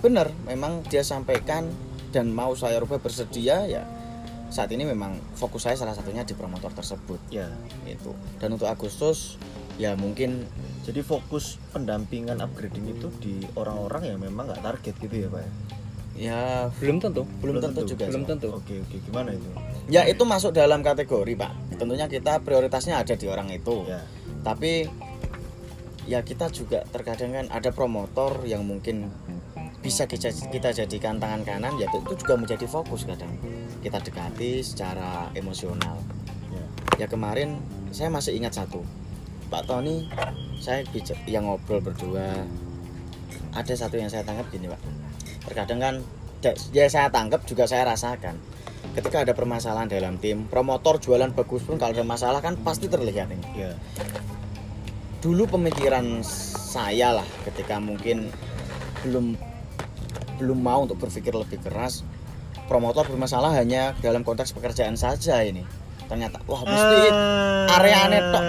bener memang dia sampaikan dan mau saya rubah bersedia ya saat ini memang fokus saya salah satunya di promotor tersebut. Ya. Itu dan untuk Agustus ya mungkin jadi fokus pendampingan upgrading itu di orang-orang yang memang nggak target gitu ya pak? Ya? ya belum tentu belum tentu juga belum tentu. Oke oke. Gimana itu? Ya itu masuk dalam kategori pak. Tentunya kita prioritasnya ada di orang itu. Ya. Tapi ya kita juga terkadang kan ada promotor yang mungkin bisa kita, kita jadikan tangan kanan ya itu juga menjadi fokus kadang. Kita dekati secara emosional. Ya. Ya kemarin saya masih ingat satu. Pak Tony saya yang ngobrol berdua. Ada satu yang saya tangkap gini Pak. Terkadang kan ya saya tangkap juga saya rasakan. Ketika ada permasalahan dalam tim promotor jualan bagus pun kalau ada masalah kan pasti terlihat ini. Ya. Dulu pemikiran saya lah ketika mungkin belum belum mau untuk berpikir lebih keras promotor bermasalah hanya dalam konteks pekerjaan saja ini. Ternyata wah mesti area aneh tok.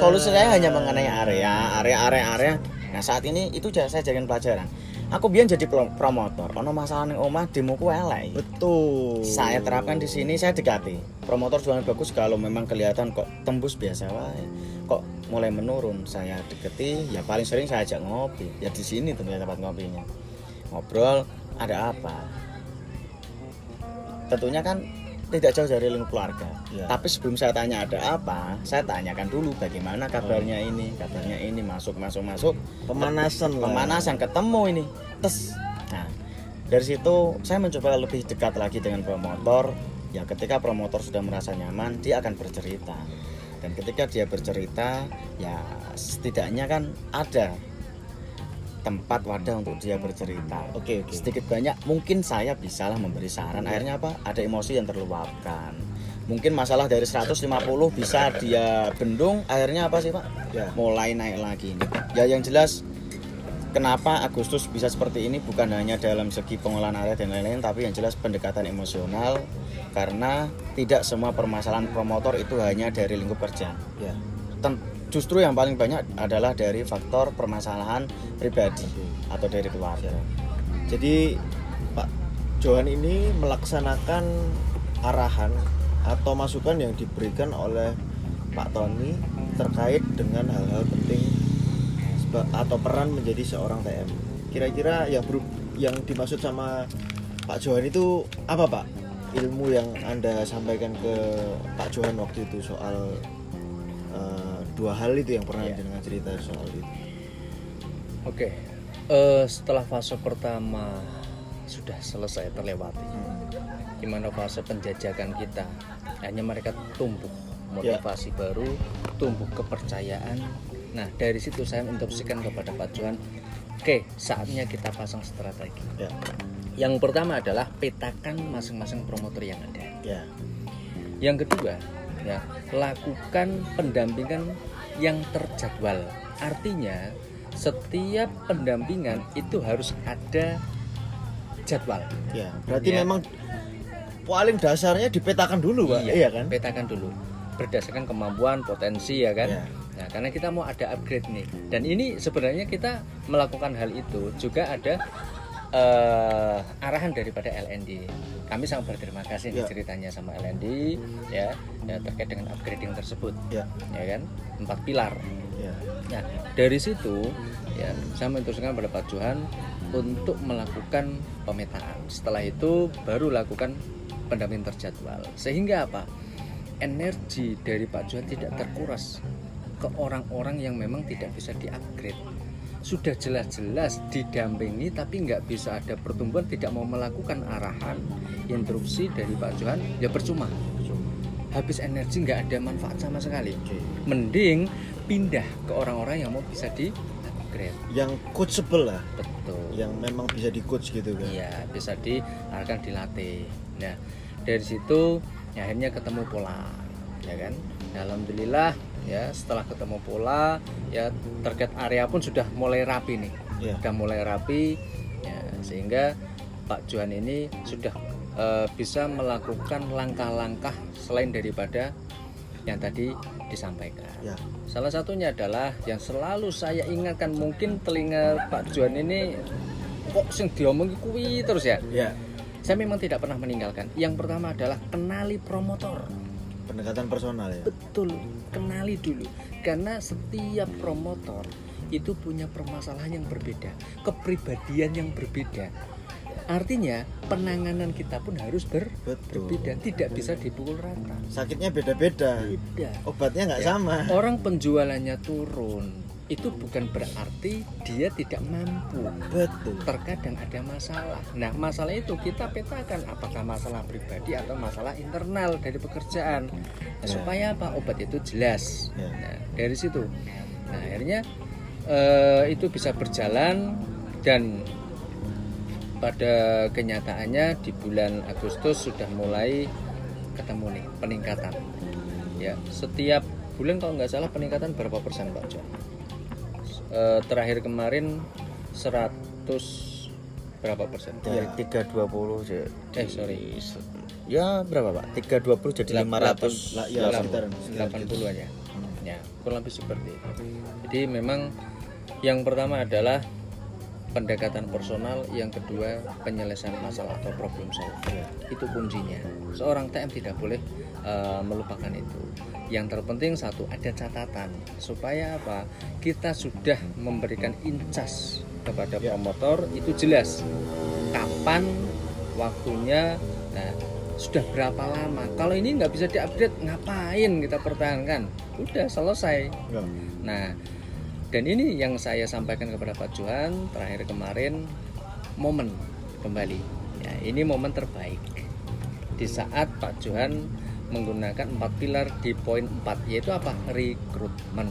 Solusi saya hanya mengenai area area area. Area nah saat ini itu saya jadikan pelajaran. Aku biar jadi pro- promotor ono masalah ning omah demoku elek. Betul. Saya terapkan di sini saya dekati. Promotor jualan bagus kalau memang kelihatan kok tembus biasa wae. Kok mulai menurun saya deketi ya paling sering saya ajak ngopi. Ya di sini tentunya tempat ngopinya ngobrol ada apa? Tentunya kan tidak jauh dari lingkup keluarga. Ya. tapi sebelum saya tanya ada apa saya tanyakan dulu bagaimana kabarnya ini kabarnya ini masuk masuk masuk. Pemanasan lah. Pemanasan ketemu ini. Tes. Nah dari situ saya mencoba lebih dekat lagi dengan promotor. Ya ketika promotor sudah merasa nyaman dia akan bercerita. Dan ketika dia bercerita ya setidaknya kan ada tempat wadah untuk dia bercerita. Oke oke. Sedikit banyak mungkin saya bisalah memberi saran. Akhirnya apa? Ada emosi yang terluapkan. Mungkin masalah dari 150 bisa dia bendung akhirnya apa sih pak? Ya. Mulai naik lagi. Ini. Ya yang jelas kenapa Agustus bisa seperti ini? Bukan hanya dalam segi pengolahan area dan lain-lain tapi yang jelas pendekatan emosional. Karena tidak semua permasalahan promotor itu hanya dari lingkup kerja. ya. Ten- justru yang paling banyak adalah dari faktor permasalahan pribadi atau dari keluarga. Jadi Pak Johan ini melaksanakan arahan atau masukan yang diberikan oleh Pak Tony terkait dengan hal-hal penting atau peran menjadi seorang TM. Kira-kira yang yang dimaksud sama Pak Johan itu apa Pak? Ilmu yang Anda sampaikan ke Pak Johan waktu itu soal dua hal itu yang pernah Iya. dengan cerita soal itu. Oke, eh, setelah fase pertama sudah selesai terlewati, gimana fase penjajakan kita? Hanya mereka tumbuh motivasi baru, tumbuh kepercayaan. Nah dari situ saya instruksikan kepada Pak Johan, oke saatnya kita pasang strategi. Ya, Yang pertama adalah petakan masing-masing promotor yang ada. ya, Yang kedua, ya, lakukan pendampingan yang terjadwal. Artinya, setiap pendampingan itu harus ada jadwal. ya. Berarti Ya. memang paling dasarnya dipetakan dulu, Pak. Iya, kan? Petakan dulu berdasarkan kemampuan, potensi ya kan. Iya. Nah, karena kita mau ada upgrade nih. Dan ini sebenarnya kita melakukan hal itu juga ada eh, arahan daripada LND. Kami sangat berterima kasih Ya. ceritanya sama LND ya, ya terkait dengan upgrading tersebut, Ya, ya kan empat pilar. ya. Nah dari situ ya saya menteruskan pada Pak Johan untuk melakukan pemetaan. Setelah itu baru lakukan pendampingan terjadwal. Sehingga apa? Energi dari Pak Johan tidak terkuras ke orang-orang yang memang tidak bisa diupgrade. Sudah jelas-jelas didampingi tapi nggak bisa ada pertumbuhan, tidak mau melakukan arahan, instruksi dari Pak Johan, ya percuma. Habis energi nggak ada manfaat sama sekali. Mending pindah ke orang-orang yang mau bisa di upgrade. Yang coachable lah, Betul. yang memang bisa di coach gitu kan. Iya, bisa diarahkan dilatih. Nah, dari situ ya, akhirnya ketemu pola, ya kan? Alhamdulillah ya setelah ketemu pola ya terkait area pun sudah mulai rapi nih, Ya. sudah mulai rapi, ya, sehingga Pak Johan ini sudah eh, bisa melakukan langkah-langkah selain daripada yang tadi disampaikan. Ya. Salah satunya adalah yang selalu saya ingatkan mungkin telinga Pak Johan ini kok sing diomongi kuwi terus ya. Ya. Saya memang tidak pernah meninggalkan. Yang pertama adalah kenali promotor. Pendekatan personal ya. Betul, kenali dulu. Karena setiap promotor itu punya permasalahan yang berbeda, kepribadian yang berbeda. Artinya penanganan kita pun harus ber- Betul. berbeda, tidak bisa dipukul rata. Sakitnya beda-beda. Beda. Obatnya nggak Ya, sama. Orang penjualannya turun, itu bukan berarti dia tidak mampu. Betul. Terkadang ada masalah. Nah, masalah itu kita petakan apakah masalah pribadi atau masalah internal dari pekerjaan. Nah, Ya. Supaya apa? Obat itu jelas. Ya. Nah, dari situ. Nah, akhirnya eh, itu bisa berjalan dan pada kenyataannya di bulan Agustus sudah mulai ketemu nih peningkatan. Ya, setiap bulan kalau nggak salah peningkatan berapa persen Pak John? Eh, terakhir kemarin 100 berapa persen? dari 320 jadi Eh sorry, ya berapa pak 320 jadi 500 lah, ya, sekitar- sekitar 80 aja. Ya, kurang lebih seperti itu. Jadi memang yang pertama adalah pendekatan personal, yang kedua penyelesaian masalah atau problem solving. Itu kuncinya. Seorang TM tidak boleh eh, melupakan itu. Yang terpenting satu ada catatan. Supaya apa? Kita sudah memberikan incas kepada Ya. promotor itu jelas. Kapan waktunya nah, sudah berapa lama? Kalau ini nggak bisa diupdate ngapain kita pertahankan? Udah selesai. Enggak. nah dan ini yang saya sampaikan kepada Pak Johan terakhir kemarin momen kembali. Ya ini momen terbaik. Di saat Pak Johan menggunakan empat pilar di poin 4 yaitu apa rekrutmen.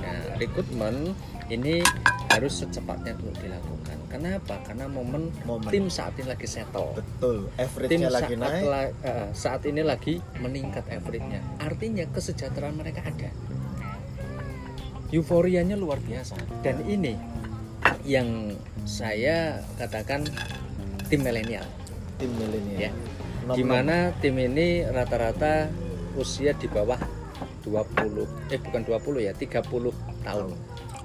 Nah, rekrutmen ini harus secepatnya untuk dilakukan. Kenapa? Karena momen, Momen. tim saat ini lagi settle. Betul. Tim Average-nya saat, lagi naik. la- eh, saat ini lagi meningkat average-nya. Artinya kesejahteraan mereka ada. Euforianya luar biasa. Dan ini yang saya katakan tim milenial Tim milenial. ya. Nom-nom. Di mana tim ini rata-rata usia di bawah 20 eh bukan 20 ya 30 tahun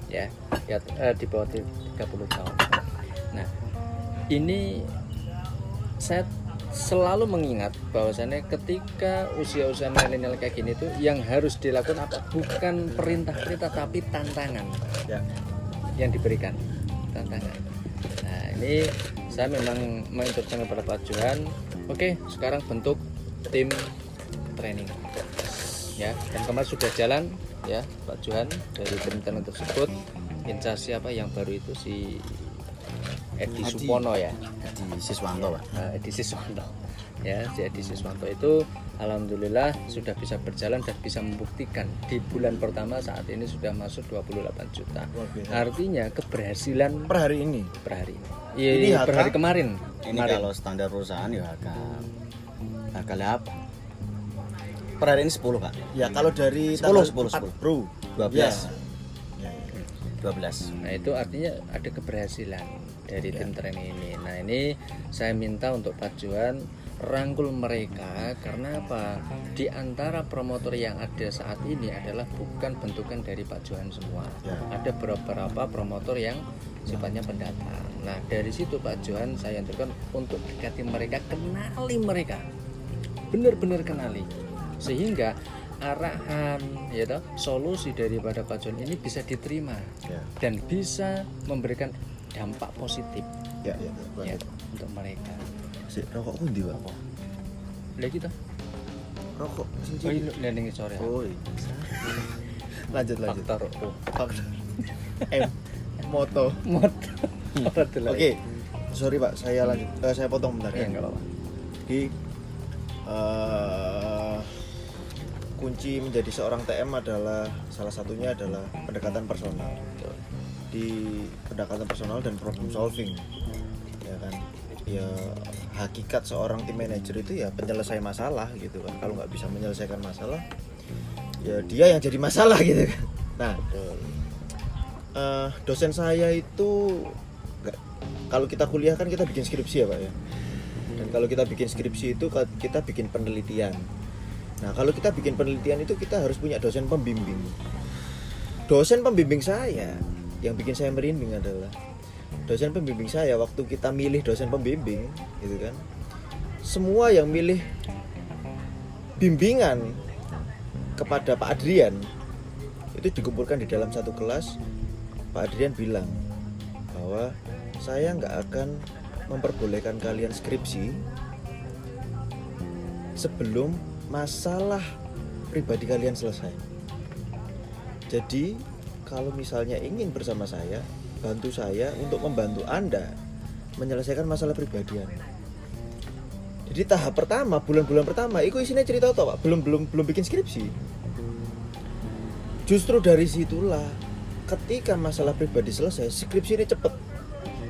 ya ya eh, di bawah ti- 30 tahun nah ini saya selalu mengingat bahwasannya ketika usia-usia milenial kayak gini tuh yang harus dilakukan apa bukan perintah-perintah tapi tantangan Ya. yang diberikan tantangan. Nah ini saya memang menginstruksikan kepada Pak Johan, oke sekarang bentuk tim training. Ya dan kemarin sudah jalan ya Pak Johan dari tim training tersebut. Incar siapa yang baru itu si Edi. Supono ya? Di Siswanto pak. Edi Siswanto ya si Edi Siswanto itu alhamdulillah sudah bisa berjalan dan bisa membuktikan di bulan pertama saat ini sudah masuk 28 juta artinya keberhasilan Per hari ini. per hari Ini iya, HK? per hari kemarin ini kemarin kalau standar perusahaan ya harga harga apa per hari ini 10 pak Ya kalau dari 10, tanggal 10, 4 Bro. 12 Ya. Ya, ya. 12 Nah itu artinya ada keberhasilan dari tim training ini. Nah ini saya minta untuk Pak Johan rangkul mereka karena apa? Di antara promotor yang ada saat ini adalah bukan bentukan dari Pak Johan semua. Ya. ada beberapa promotor yang sifatnya pendatang. Nah dari situ Pak Johan saya anjurkan untuk dekati mereka kenali mereka. Benar-benar kenali. Sehingga arahan ya toh, solusi daripada Pak Johan ini bisa diterima ya. dan bisa memberikan dampak positif. Ya ya, ya. Ya. untuk mereka Si, rokok kundi pak Lah gitu. rokok sing Oh, cilik. ini landing sore. oh iya. lanjut lanjut Faktor oh. Faktor. M moto Mot. Betul. oke sorry pak saya lanjut Eh, saya potong bentar Ya ya enggak apa-apa. Jadi eh, kunci menjadi seorang TM adalah salah satunya adalah pendekatan personal. Di pendekatan personal dan problem solving, ya kan? Ya hakikat seorang tim manager itu ya penyelesai masalah gitu kan. Kalau nggak bisa menyelesaikan masalah, ya dia yang jadi masalah gitu kan. Nah, eh, dosen saya itu nggak- kalau kita kuliah kan kita bikin skripsi ya pak ya. Dan kalau kita bikin skripsi itu kita bikin penelitian. Nah kalau kita bikin penelitian itu kita harus punya dosen pembimbing. Dosen pembimbing saya yang bikin saya merinding adalah dosen pembimbing saya waktu kita milih dosen pembimbing gitu kan semua yang milih bimbingan kepada Pak Adrian itu dikumpulkan di dalam satu kelas Pak Adrian bilang bahwa saya nggak akan memperbolehkan kalian skripsi sebelum masalah pribadi kalian selesai. Jadi kalau misalnya ingin bersama saya, bantu saya untuk membantu Anda menyelesaikan masalah pribadian. Jadi tahap pertama, bulan-bulan pertama, itu isinya cerita toh, Pak. Belum belum belum bikin skripsi. Justru dari situlah ketika masalah pribadi selesai, skripsi ini cepet.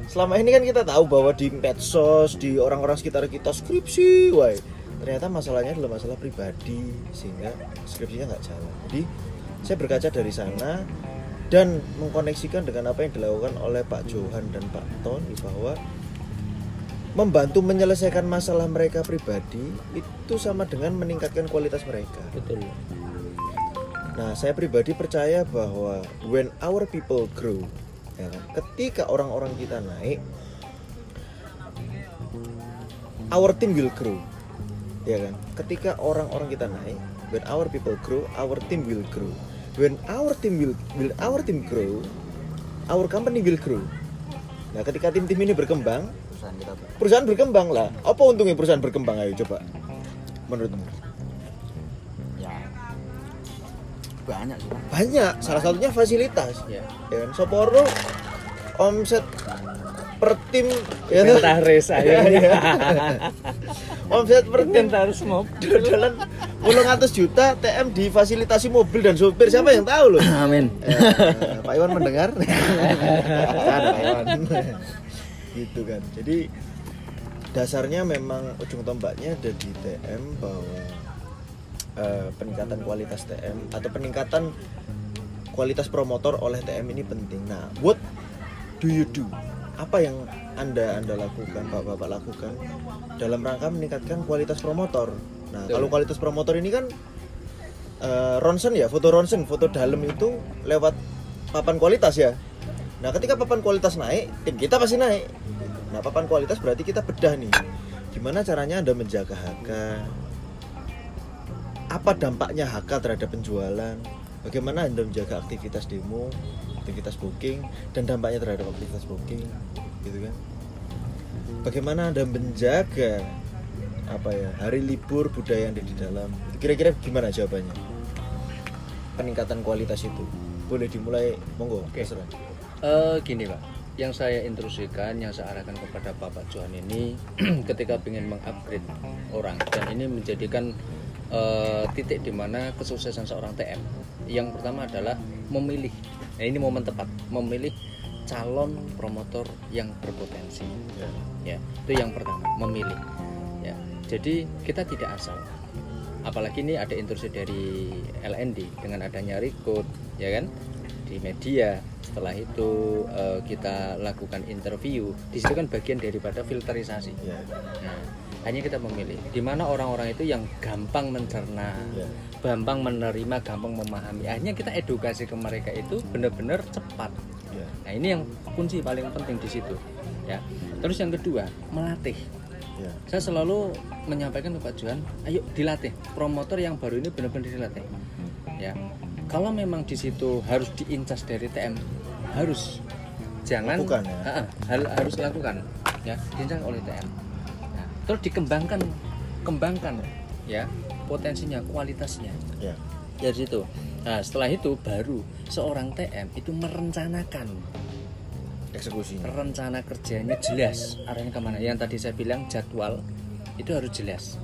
Selama ini kan kita tahu bahwa di medsos, di orang-orang sekitar kita skripsi, wah ternyata masalahnya adalah masalah pribadi sehingga skripsinya nggak jalan. Jadi saya berkaca dari sana dan mengkoneksikan dengan apa yang dilakukan oleh Pak Johan dan Pak Tony bahwa membantu menyelesaikan masalah mereka pribadi itu sama dengan meningkatkan kualitas mereka. Betul. Nah, saya pribadi percaya bahwa when our people grow, ya kan, ketika orang-orang kita naik, our team will grow, ya kan. Ketika orang-orang kita naik, when our people grow, our team will grow. When our team will, will our team grow, our company will grow. Nah, ketika tim-tim ini berkembang, perusahaan kita perusahaan berkembang lah. Apa untungnya perusahaan berkembang? Ayo coba. Menurutmu? ya banyak sih. Banyak. Salah satunya fasilitas. Ya. ya kan Soporo omset per tim ya? Inventaris saya. Iya. omset per tim Inventaris mobil. dodolan puluh ratus juta TM difasilitasi mobil dan sopir siapa yang tahu loh Amin. Eh, Pak Iwan mendengar ada Pak Iwan gitu kan jadi dasarnya memang ujung tombaknya ada di TM bahwa eh, peningkatan kualitas TM atau peningkatan kualitas promotor oleh TM ini penting. Nah, what do you do? Apa yang anda anda lakukan, bapak-bapak lakukan dalam rangka meningkatkan kualitas promotor? Nah, Betul. kalau kualitas promotor ini kan eh, ronsen ya, foto ronsen, foto dalam itu lewat papan kualitas ya. Nah, ketika papan kualitas naik, tim kita pasti naik. Nah, papan kualitas berarti kita bedah nih. Gimana caranya Anda menjaga harga? Apa dampaknya HK terhadap penjualan? Bagaimana Anda menjaga aktivitas demo, aktivitas booking, dan dampaknya terhadap aktivitas booking, gitu kan? Bagaimana Anda menjaga apa ya hari libur budaya yang ada di dalam? Kira-kira gimana jawabannya? Peningkatan kualitas itu boleh dimulai, monggo. Oke. terserah. Eh, gini pak, yang saya instruksikan, yang saya arahkan kepada Bapak Johan ini, ketika ingin mengupgrade orang dan ini menjadikan eh, titik di mana kesuksesan seorang TM. Yang pertama adalah memilih. Nah ini momen tepat, memilih calon promotor yang berpotensi. Ya. Ya, itu yang pertama, memilih. Ya, jadi kita tidak asal. Apalagi ini ada instruksi dari LND dengan adanya record, ya kan? Di media. Setelah itu eh, kita lakukan interview. Di situ kan bagian daripada filterisasi. Ya. Nah, hanya kita memilih di mana orang-orang itu yang gampang mencerna Ya. gampang menerima gampang memahami. Akhirnya kita edukasi ke mereka itu benar-benar cepat. Ya. nah ini yang kunci paling penting di situ ya. Terus yang kedua melatih. Ya. saya selalu menyampaikan ke Pak Juan ayo dilatih promotor yang baru ini benar-benar dilatih. Ya. Kalau memang di situ harus diincas dari TM harus. Jangan Lakukan ya? Ha-ha, hal- harus lakukan ya. Diincas oleh TM terus dikembangkan kembangkan ya potensinya kualitasnya. Ya. dari situ. Nah setelah itu baru seorang TM itu merencanakan. Eksekusinya. rencana kerjanya jelas. Arahnya ke mana? Yang tadi saya bilang jadwal itu harus jelas.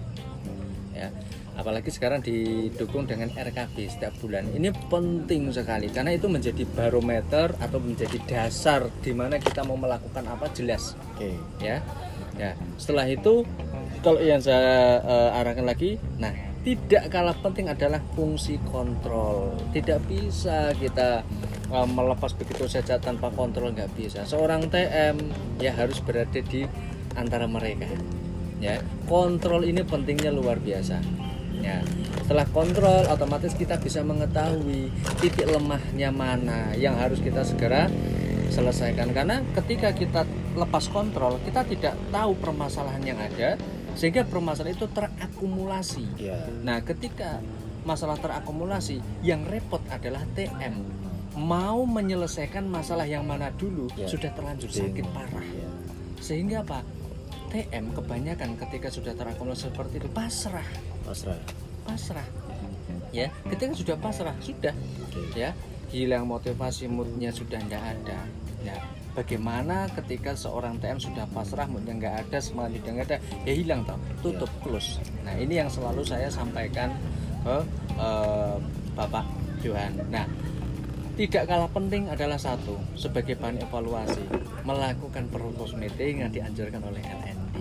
Ya. Apalagi sekarang didukung dengan RKB setiap bulan. Ini penting sekali karena itu menjadi barometer atau menjadi dasar di mana kita mau melakukan apa jelas. Oke. ya ya setelah itu kalau yang saya eh, arahkan lagi nah tidak kalah penting adalah fungsi kontrol. Tidak bisa kita eh, melepas begitu saja tanpa kontrol nggak bisa. Seorang TM ya harus berada di antara mereka. Ya kontrol ini pentingnya luar biasa. Ya setelah kontrol otomatis kita bisa mengetahui titik lemahnya mana yang harus kita segera selesaikan. Karena ketika kita lepas kontrol kita tidak tahu permasalahan yang ada sehingga permasalahan itu terakumulasi. Ya. nah ketika masalah terakumulasi yang repot adalah TM mau menyelesaikan masalah yang mana dulu Ya. sudah terlanjur sakit parah. Ya. sehingga apa? TM kebanyakan ketika sudah terakumulasi seperti itu pasrah. Pasrah. pasrah. Ya ketika sudah pasrah sudah. Oke. ya hilang motivasi moodnya sudah tidak ada bagaimana ketika seorang TM sudah pasrah moodnya nggak ada semangatnya sudah nggak ada ya hilang toh tutup close. Nah ini yang selalu saya sampaikan ke eh, Bapak Johan. Nah tidak kalah penting adalah satu sebagai bahan evaluasi melakukan purpose meeting yang dianjurkan oleh LND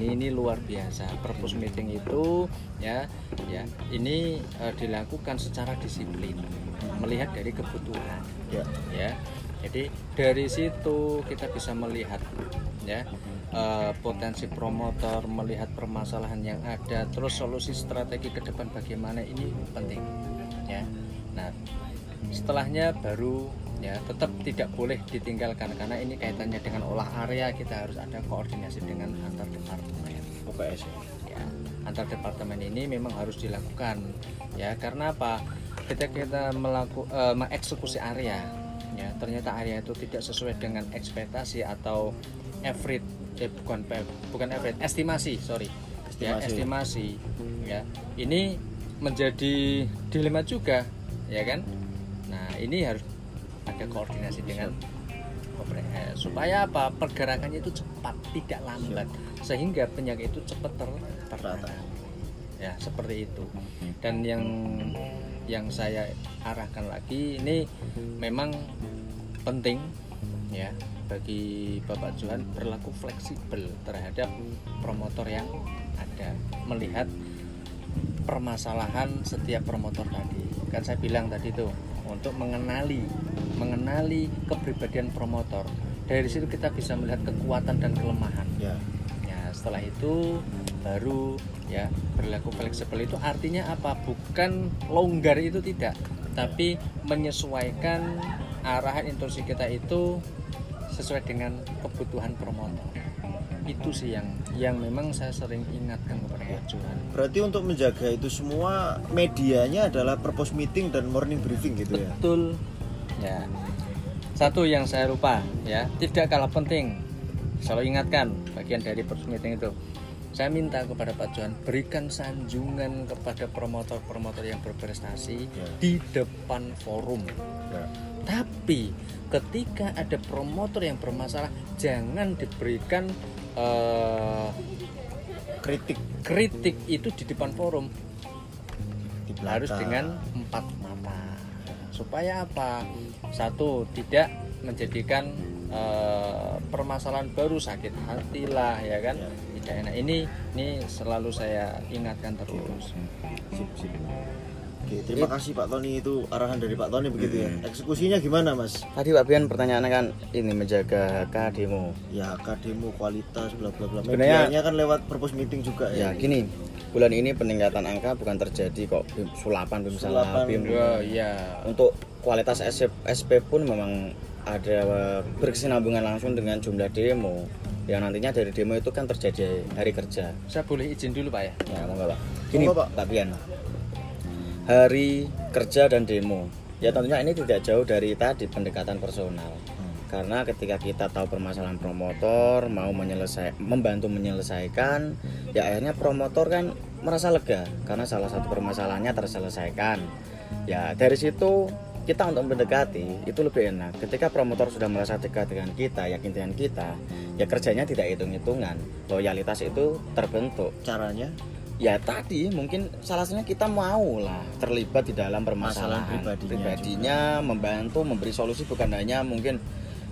ini ini luar biasa. Purpose meeting itu ya ya ini eh, dilakukan secara disiplin melihat dari kebutuhan Ya. ya jadi dari situ kita bisa melihat ya eh, potensi promotor melihat permasalahan yang ada terus solusi strategi ke depan bagaimana ini penting ya. Nah setelahnya baru ya tetap tidak boleh ditinggalkan karena ini kaitannya dengan olah area. Kita harus ada koordinasi dengan antar departemen. UPS ya. antar departemen ini memang harus dilakukan ya. Karena apa? Ketika kita melakukan mengeksekusi area ya ternyata area itu tidak sesuai dengan ekspektasi atau average eh bukan bukan average estimasi sorry. Ya Estimasi. estimasi ya. Ini menjadi dilema juga ya kan? Nah ini harus ada koordinasi dengan eh, supaya apa? Pergerakannya itu cepat tidak lambat. Sehingga penyakit itu cepat ter- tertangani ya seperti itu. Dan yang yang saya arahkan lagi ini memang penting ya bagi Bapak Johan berlaku fleksibel terhadap promotor yang ada. Melihat permasalahan setiap promotor tadi. Kan saya bilang tadi tuh untuk mengenali mengenali kepribadian promotor dari situ kita bisa melihat kekuatan dan kelemahan. Ya. Ya, setelah itu baru ya berlaku fleksibel itu artinya apa? Bukan longgar itu tidak, tapi menyesuaikan arahan instruksi kita itu sesuai dengan kebutuhan promotor. Itu sih yang yang memang saya sering ingatkan kepada Pak Johan. Berarti untuk menjaga itu semua medianya adalah purpose meeting dan morning briefing gitu ya. Betul. Ya. Satu yang saya lupa ya, tidak kalah penting. Selalu ingatkan bagian dari first meeting itu. Saya minta kepada Pak Johan berikan sanjungan kepada promotor-promotor yang berprestasi Ya. di depan forum. Ya. Tapi ketika ada promotor yang bermasalah, jangan diberikan eh, Kritik kritik itu di depan forum di belakang. harus dengan empat mata supaya apa satu tidak menjadikan eh, permasalahan baru sakit hati lah ya kan Ya. Tidak enak ini ini selalu saya ingatkan terus Sip, sip. Oke, terima It- kasih Pak Tony itu arahan dari Pak Tony begitu ya. Hmm. Eksekusinya gimana Mas? Tadi Pak Bian pertanyaannya kan ini menjaga HK demo. Ya akademo kualitas bla bla bla. Sebenarnya- Medianya kan lewat purpose meeting juga Ya ya. gini, bulan ini peningkatan angka bukan terjadi kok bim- sulapan bim salah Sulapan. bim. Oh iya. Untuk kualitas SP, SP pun memang ada eh, berkesinambungan langsung dengan jumlah demo. Yang nantinya dari demo itu kan terjadi hari kerja. Saya boleh izin dulu pak ya. Ya, monggo Pak. Gini Monggo, Pak. Pak Bian. Hari kerja dan demo. Ya tentunya ini tidak jauh dari tadi pendekatan personal. Karena ketika kita tahu permasalahan promotor, mau menyelesai membantu menyelesaikan, ya akhirnya promotor kan merasa lega karena salah satu permasalahannya terselesaikan. Ya dari situ kita untuk mendekati itu lebih enak. Ketika promotor sudah merasa dekat dengan kita, yakin dengan kita, ya kerjanya tidak hitung-hitungan. Loyalitas itu terbentuk Caranya ya tadi mungkin salah satunya kita mau lah terlibat di dalam permasalahan Masalah pribadinya pribadinya membantu memberi solusi bukan hanya mungkin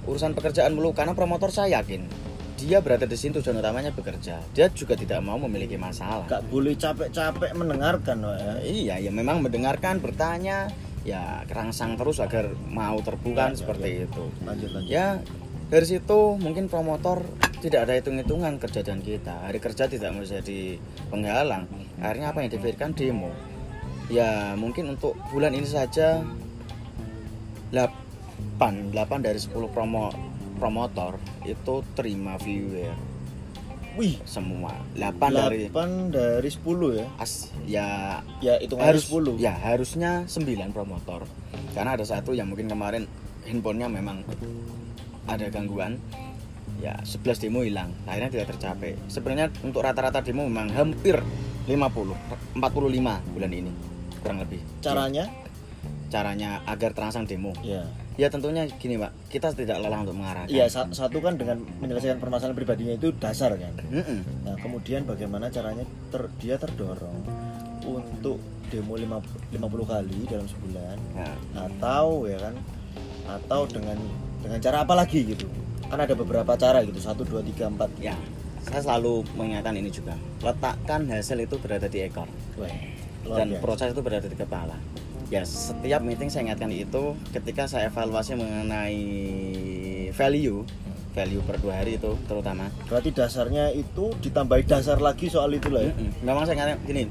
urusan pekerjaan melulu karena promotor saya yakin dia berada di sini tujuan utamanya bekerja dia juga tidak mau memiliki masalah gak boleh capek-capek mendengarkan ya. iya ya memang mendengarkan bertanya ya kerangsang terus agar mau terbuka Ya, ya, seperti itu. Lanjut lanjut. ya dari situ mungkin promotor tidak ada hitung-hitungan kerja dan kita. Hari kerja tidak menjadi penghalang. Akhirnya apa yang dipikirkan demo. Ya mungkin untuk bulan ini saja 8 8 dari 10 promo promotor itu terima viewer Wih, semua 8 dari 8 dari 10 ya. as ya Ya hitungannya harus 10. ya harusnya 9 promotor karena ada satu yang mungkin kemarin handphonenya memang ada gangguan ya 11 demo hilang akhirnya tidak tercapai sebenarnya untuk rata-rata demo memang hampir 50 45 bulan ini kurang lebih Caranya? caranya agar terangsang demo Ya. Ya tentunya gini pak kita tidak lelah untuk mengarahkan Iya, sa- satu kan dengan menyelesaikan permasalahan pribadinya itu dasar kan. Mm-mm. Nah, kemudian bagaimana caranya ter- dia terdorong untuk demo 50, 50 kali dalam sebulan Nah, atau ya kan atau dengan dengan cara apa lagi gitu. Kan ada beberapa cara gitu. 1 2 3 4. ya saya selalu mengingatkan ini juga letakkan hasil itu berada di ekor Wah, dan biasa. proses itu berada di kepala. Ya setiap meeting saya ingatkan itu ketika saya evaluasi mengenai value, value per dua hari itu terutama. Berarti dasarnya itu ditambahi dasar lagi soal itu lah ya. Mm-mm. Memang saya ingatkan gini,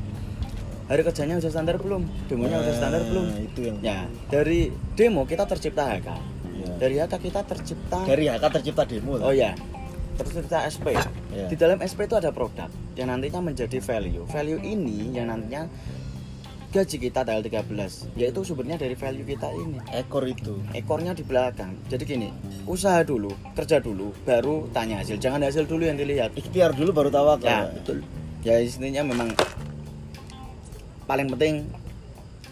hari kerjanya udah standar belum, demonya udah standar Nah, belum. Itu yang Ya dari demo kita tercipta HK, Ya. dari HK kita tercipta. dari HK tercipta demo. Oh ya, tercipta SP. Ya. Di dalam SP itu ada produk yang nantinya menjadi value. Value ini yang nantinya gaji kita tanggal 13 yaitu sumbernya dari value kita ini. Ekor itu. ekornya di belakang. Jadi gini usaha dulu kerja dulu baru tanya hasil. Jangan hasil dulu yang dilihat. Ikhtiar dulu baru tawakal. ya betul. Ya intinya memang paling penting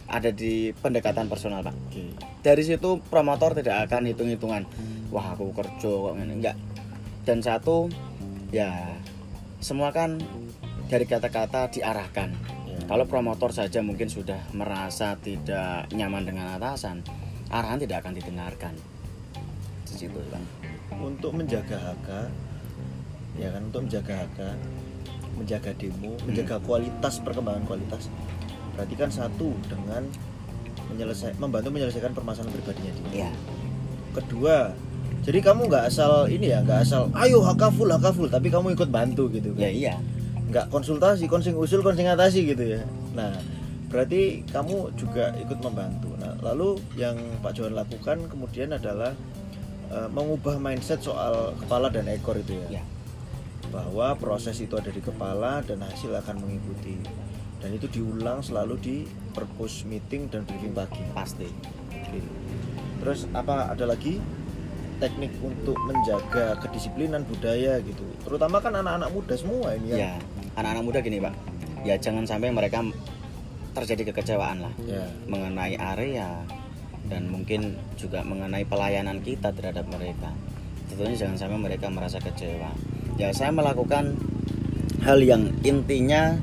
ada di pendekatan personal pak. Oke. dari situ promotor tidak akan hitung-hitungan. Wah aku kerja kok ini enggak. Dan satu ya semua kan dari kata-kata diarahkan. Kalau promotor saja mungkin sudah merasa tidak nyaman dengan atasan arahan tidak akan didengarkan di situ bang Untuk menjaga HK ya kan untuk menjaga HK, menjaga demo, menjaga kualitas perkembangan kualitas. Berarti kan satu dengan menyelesai membantu menyelesaikan permasalahan pribadinya dia. ya Kedua, jadi kamu nggak asal ini ya, nggak asal ayo HK full HK full, tapi kamu ikut bantu gitu kan. ya iya nggak konsultasi, konsing usul, konsing atasi gitu ya. Nah, berarti kamu juga ikut membantu. Nah, lalu yang Pak Johan lakukan kemudian adalah eh, mengubah mindset soal kepala dan ekor itu ya. ya Bahwa proses itu ada di kepala dan hasil akan mengikuti. Dan itu diulang selalu di purpose meeting dan briefing pagi. pasti Oke. Terus apa ada lagi teknik untuk menjaga kedisiplinan budaya gitu. Terutama kan anak-anak muda semua ini ya anak-anak muda gini pak ya jangan sampai mereka terjadi kekecewaan lah ya. mengenai area dan mungkin juga mengenai pelayanan kita terhadap mereka. Tentunya jangan sampai mereka merasa kecewa. Ya saya melakukan hal yang intinya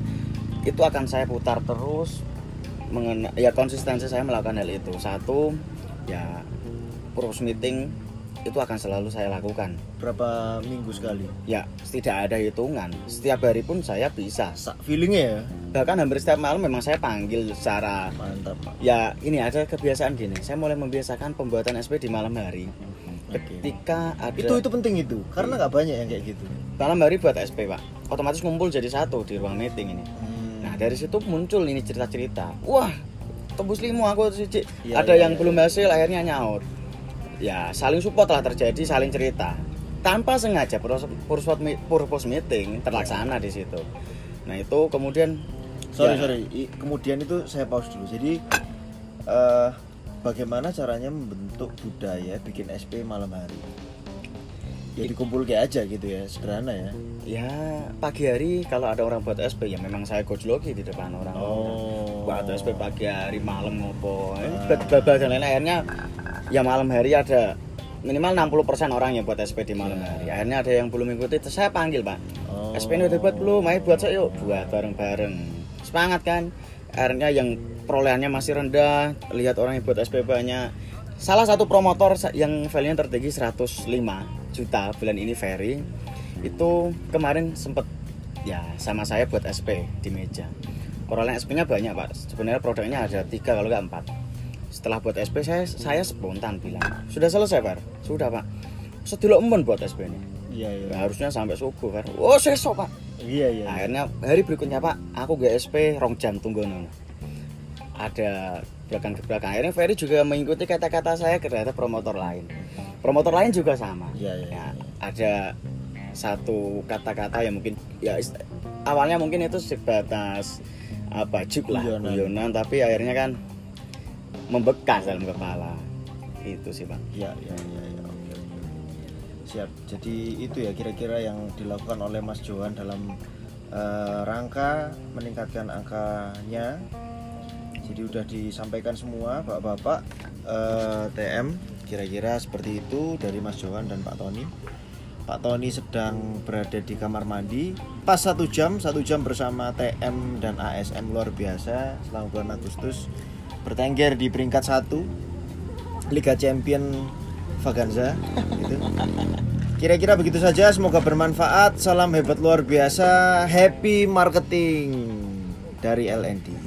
itu akan saya putar terus mengenai ya konsistensi saya melakukan hal itu. Satu ya purpose meeting itu akan selalu saya lakukan. Berapa minggu sekali? Ya tidak ada hitungan. Setiap hari pun saya bisa. Sak feelingnya ya? Bahkan hampir setiap malam memang saya panggil secara mantap Pak. ya ini ada kebiasaan gini. Saya mulai membiasakan pembuatan SP di malam hari. Ketika ada itu itu penting itu. Karena nggak banyak yang kayak gitu. Malam hari buat SP pak. Otomatis ngumpul jadi satu di ruang meeting ini. Hmm. nah dari situ muncul ini cerita-cerita. Wah tembus limo aku sih Iya, ada iya, yang iya. belum hasil akhirnya nyaut ya saling support lah terjadi saling cerita. Tanpa sengaja purpose, meeting terlaksana di situ. Nah itu kemudian sorry ya, sorry. I- kemudian itu saya pause dulu. Jadi eh, bagaimana caranya membentuk budaya bikin SP malam hari? Ya dikumpul kayak aja gitu ya sederhana ya. Ya pagi hari kalau ada orang buat SP ya memang saya gojloki di depan orang. Oh. buat SP pagi hari malam ngopo. Eh, babal dan lain akhirnya ya malam hari ada minimal 60% orang yang buat SP di malam hari. Akhirnya ada yang belum mengikuti terus saya panggil pak. Oh. SP ini udah buat belum? Ayo buat saya yuk. Buat bareng-bareng. Semangat kan? Akhirnya yang perolehannya masih rendah lihat orang yang buat SP banyak. Salah satu promotor yang value-nya tertinggi 105 juta bulan ini Ferry itu kemarin sempet ya sama saya buat SP di meja. Perolehan SP-nya banyak pak. Sebenarnya produknya ada tiga kalau nggak empat setelah buat SP saya saya spontan bilang sudah selesai pak? Sudah pak. Sedulur empun buat SP ini? Iya iya. Ya, harusnya sampai subuh kan oh sesok pak. Iya iya akhirnya hari berikutnya pak aku GSP rong jam tunggu nono ada belakang ke belakang. Akhirnya Ferry juga mengikuti kata-kata saya terhadap promotor lain. Promotor lain juga sama. Iya, iya, Ya, ada satu kata-kata yang mungkin ya awalnya mungkin itu sebatas apa juk lah guyonan. Tapi akhirnya kan membekas dalam kepala. Itu sih pak. Iya iya iya iya, oke oke. Siap. Jadi itu ya kira-kira yang dilakukan oleh Mas Johan dalam eh, rangka meningkatkan angkanya. Jadi udah disampaikan semua bapak-bapak eh, TM kira-kira seperti itu dari Mas Johan dan Pak Tony. Pak Tony sedang berada di kamar mandi pas satu jam satu jam bersama TM dan ASM luar biasa selama bulan Agustus bertengger di peringkat satu Liga Champion Vaganza gitu. Kira-kira begitu saja semoga bermanfaat. Salam hebat luar biasa. Happy marketing dari LND.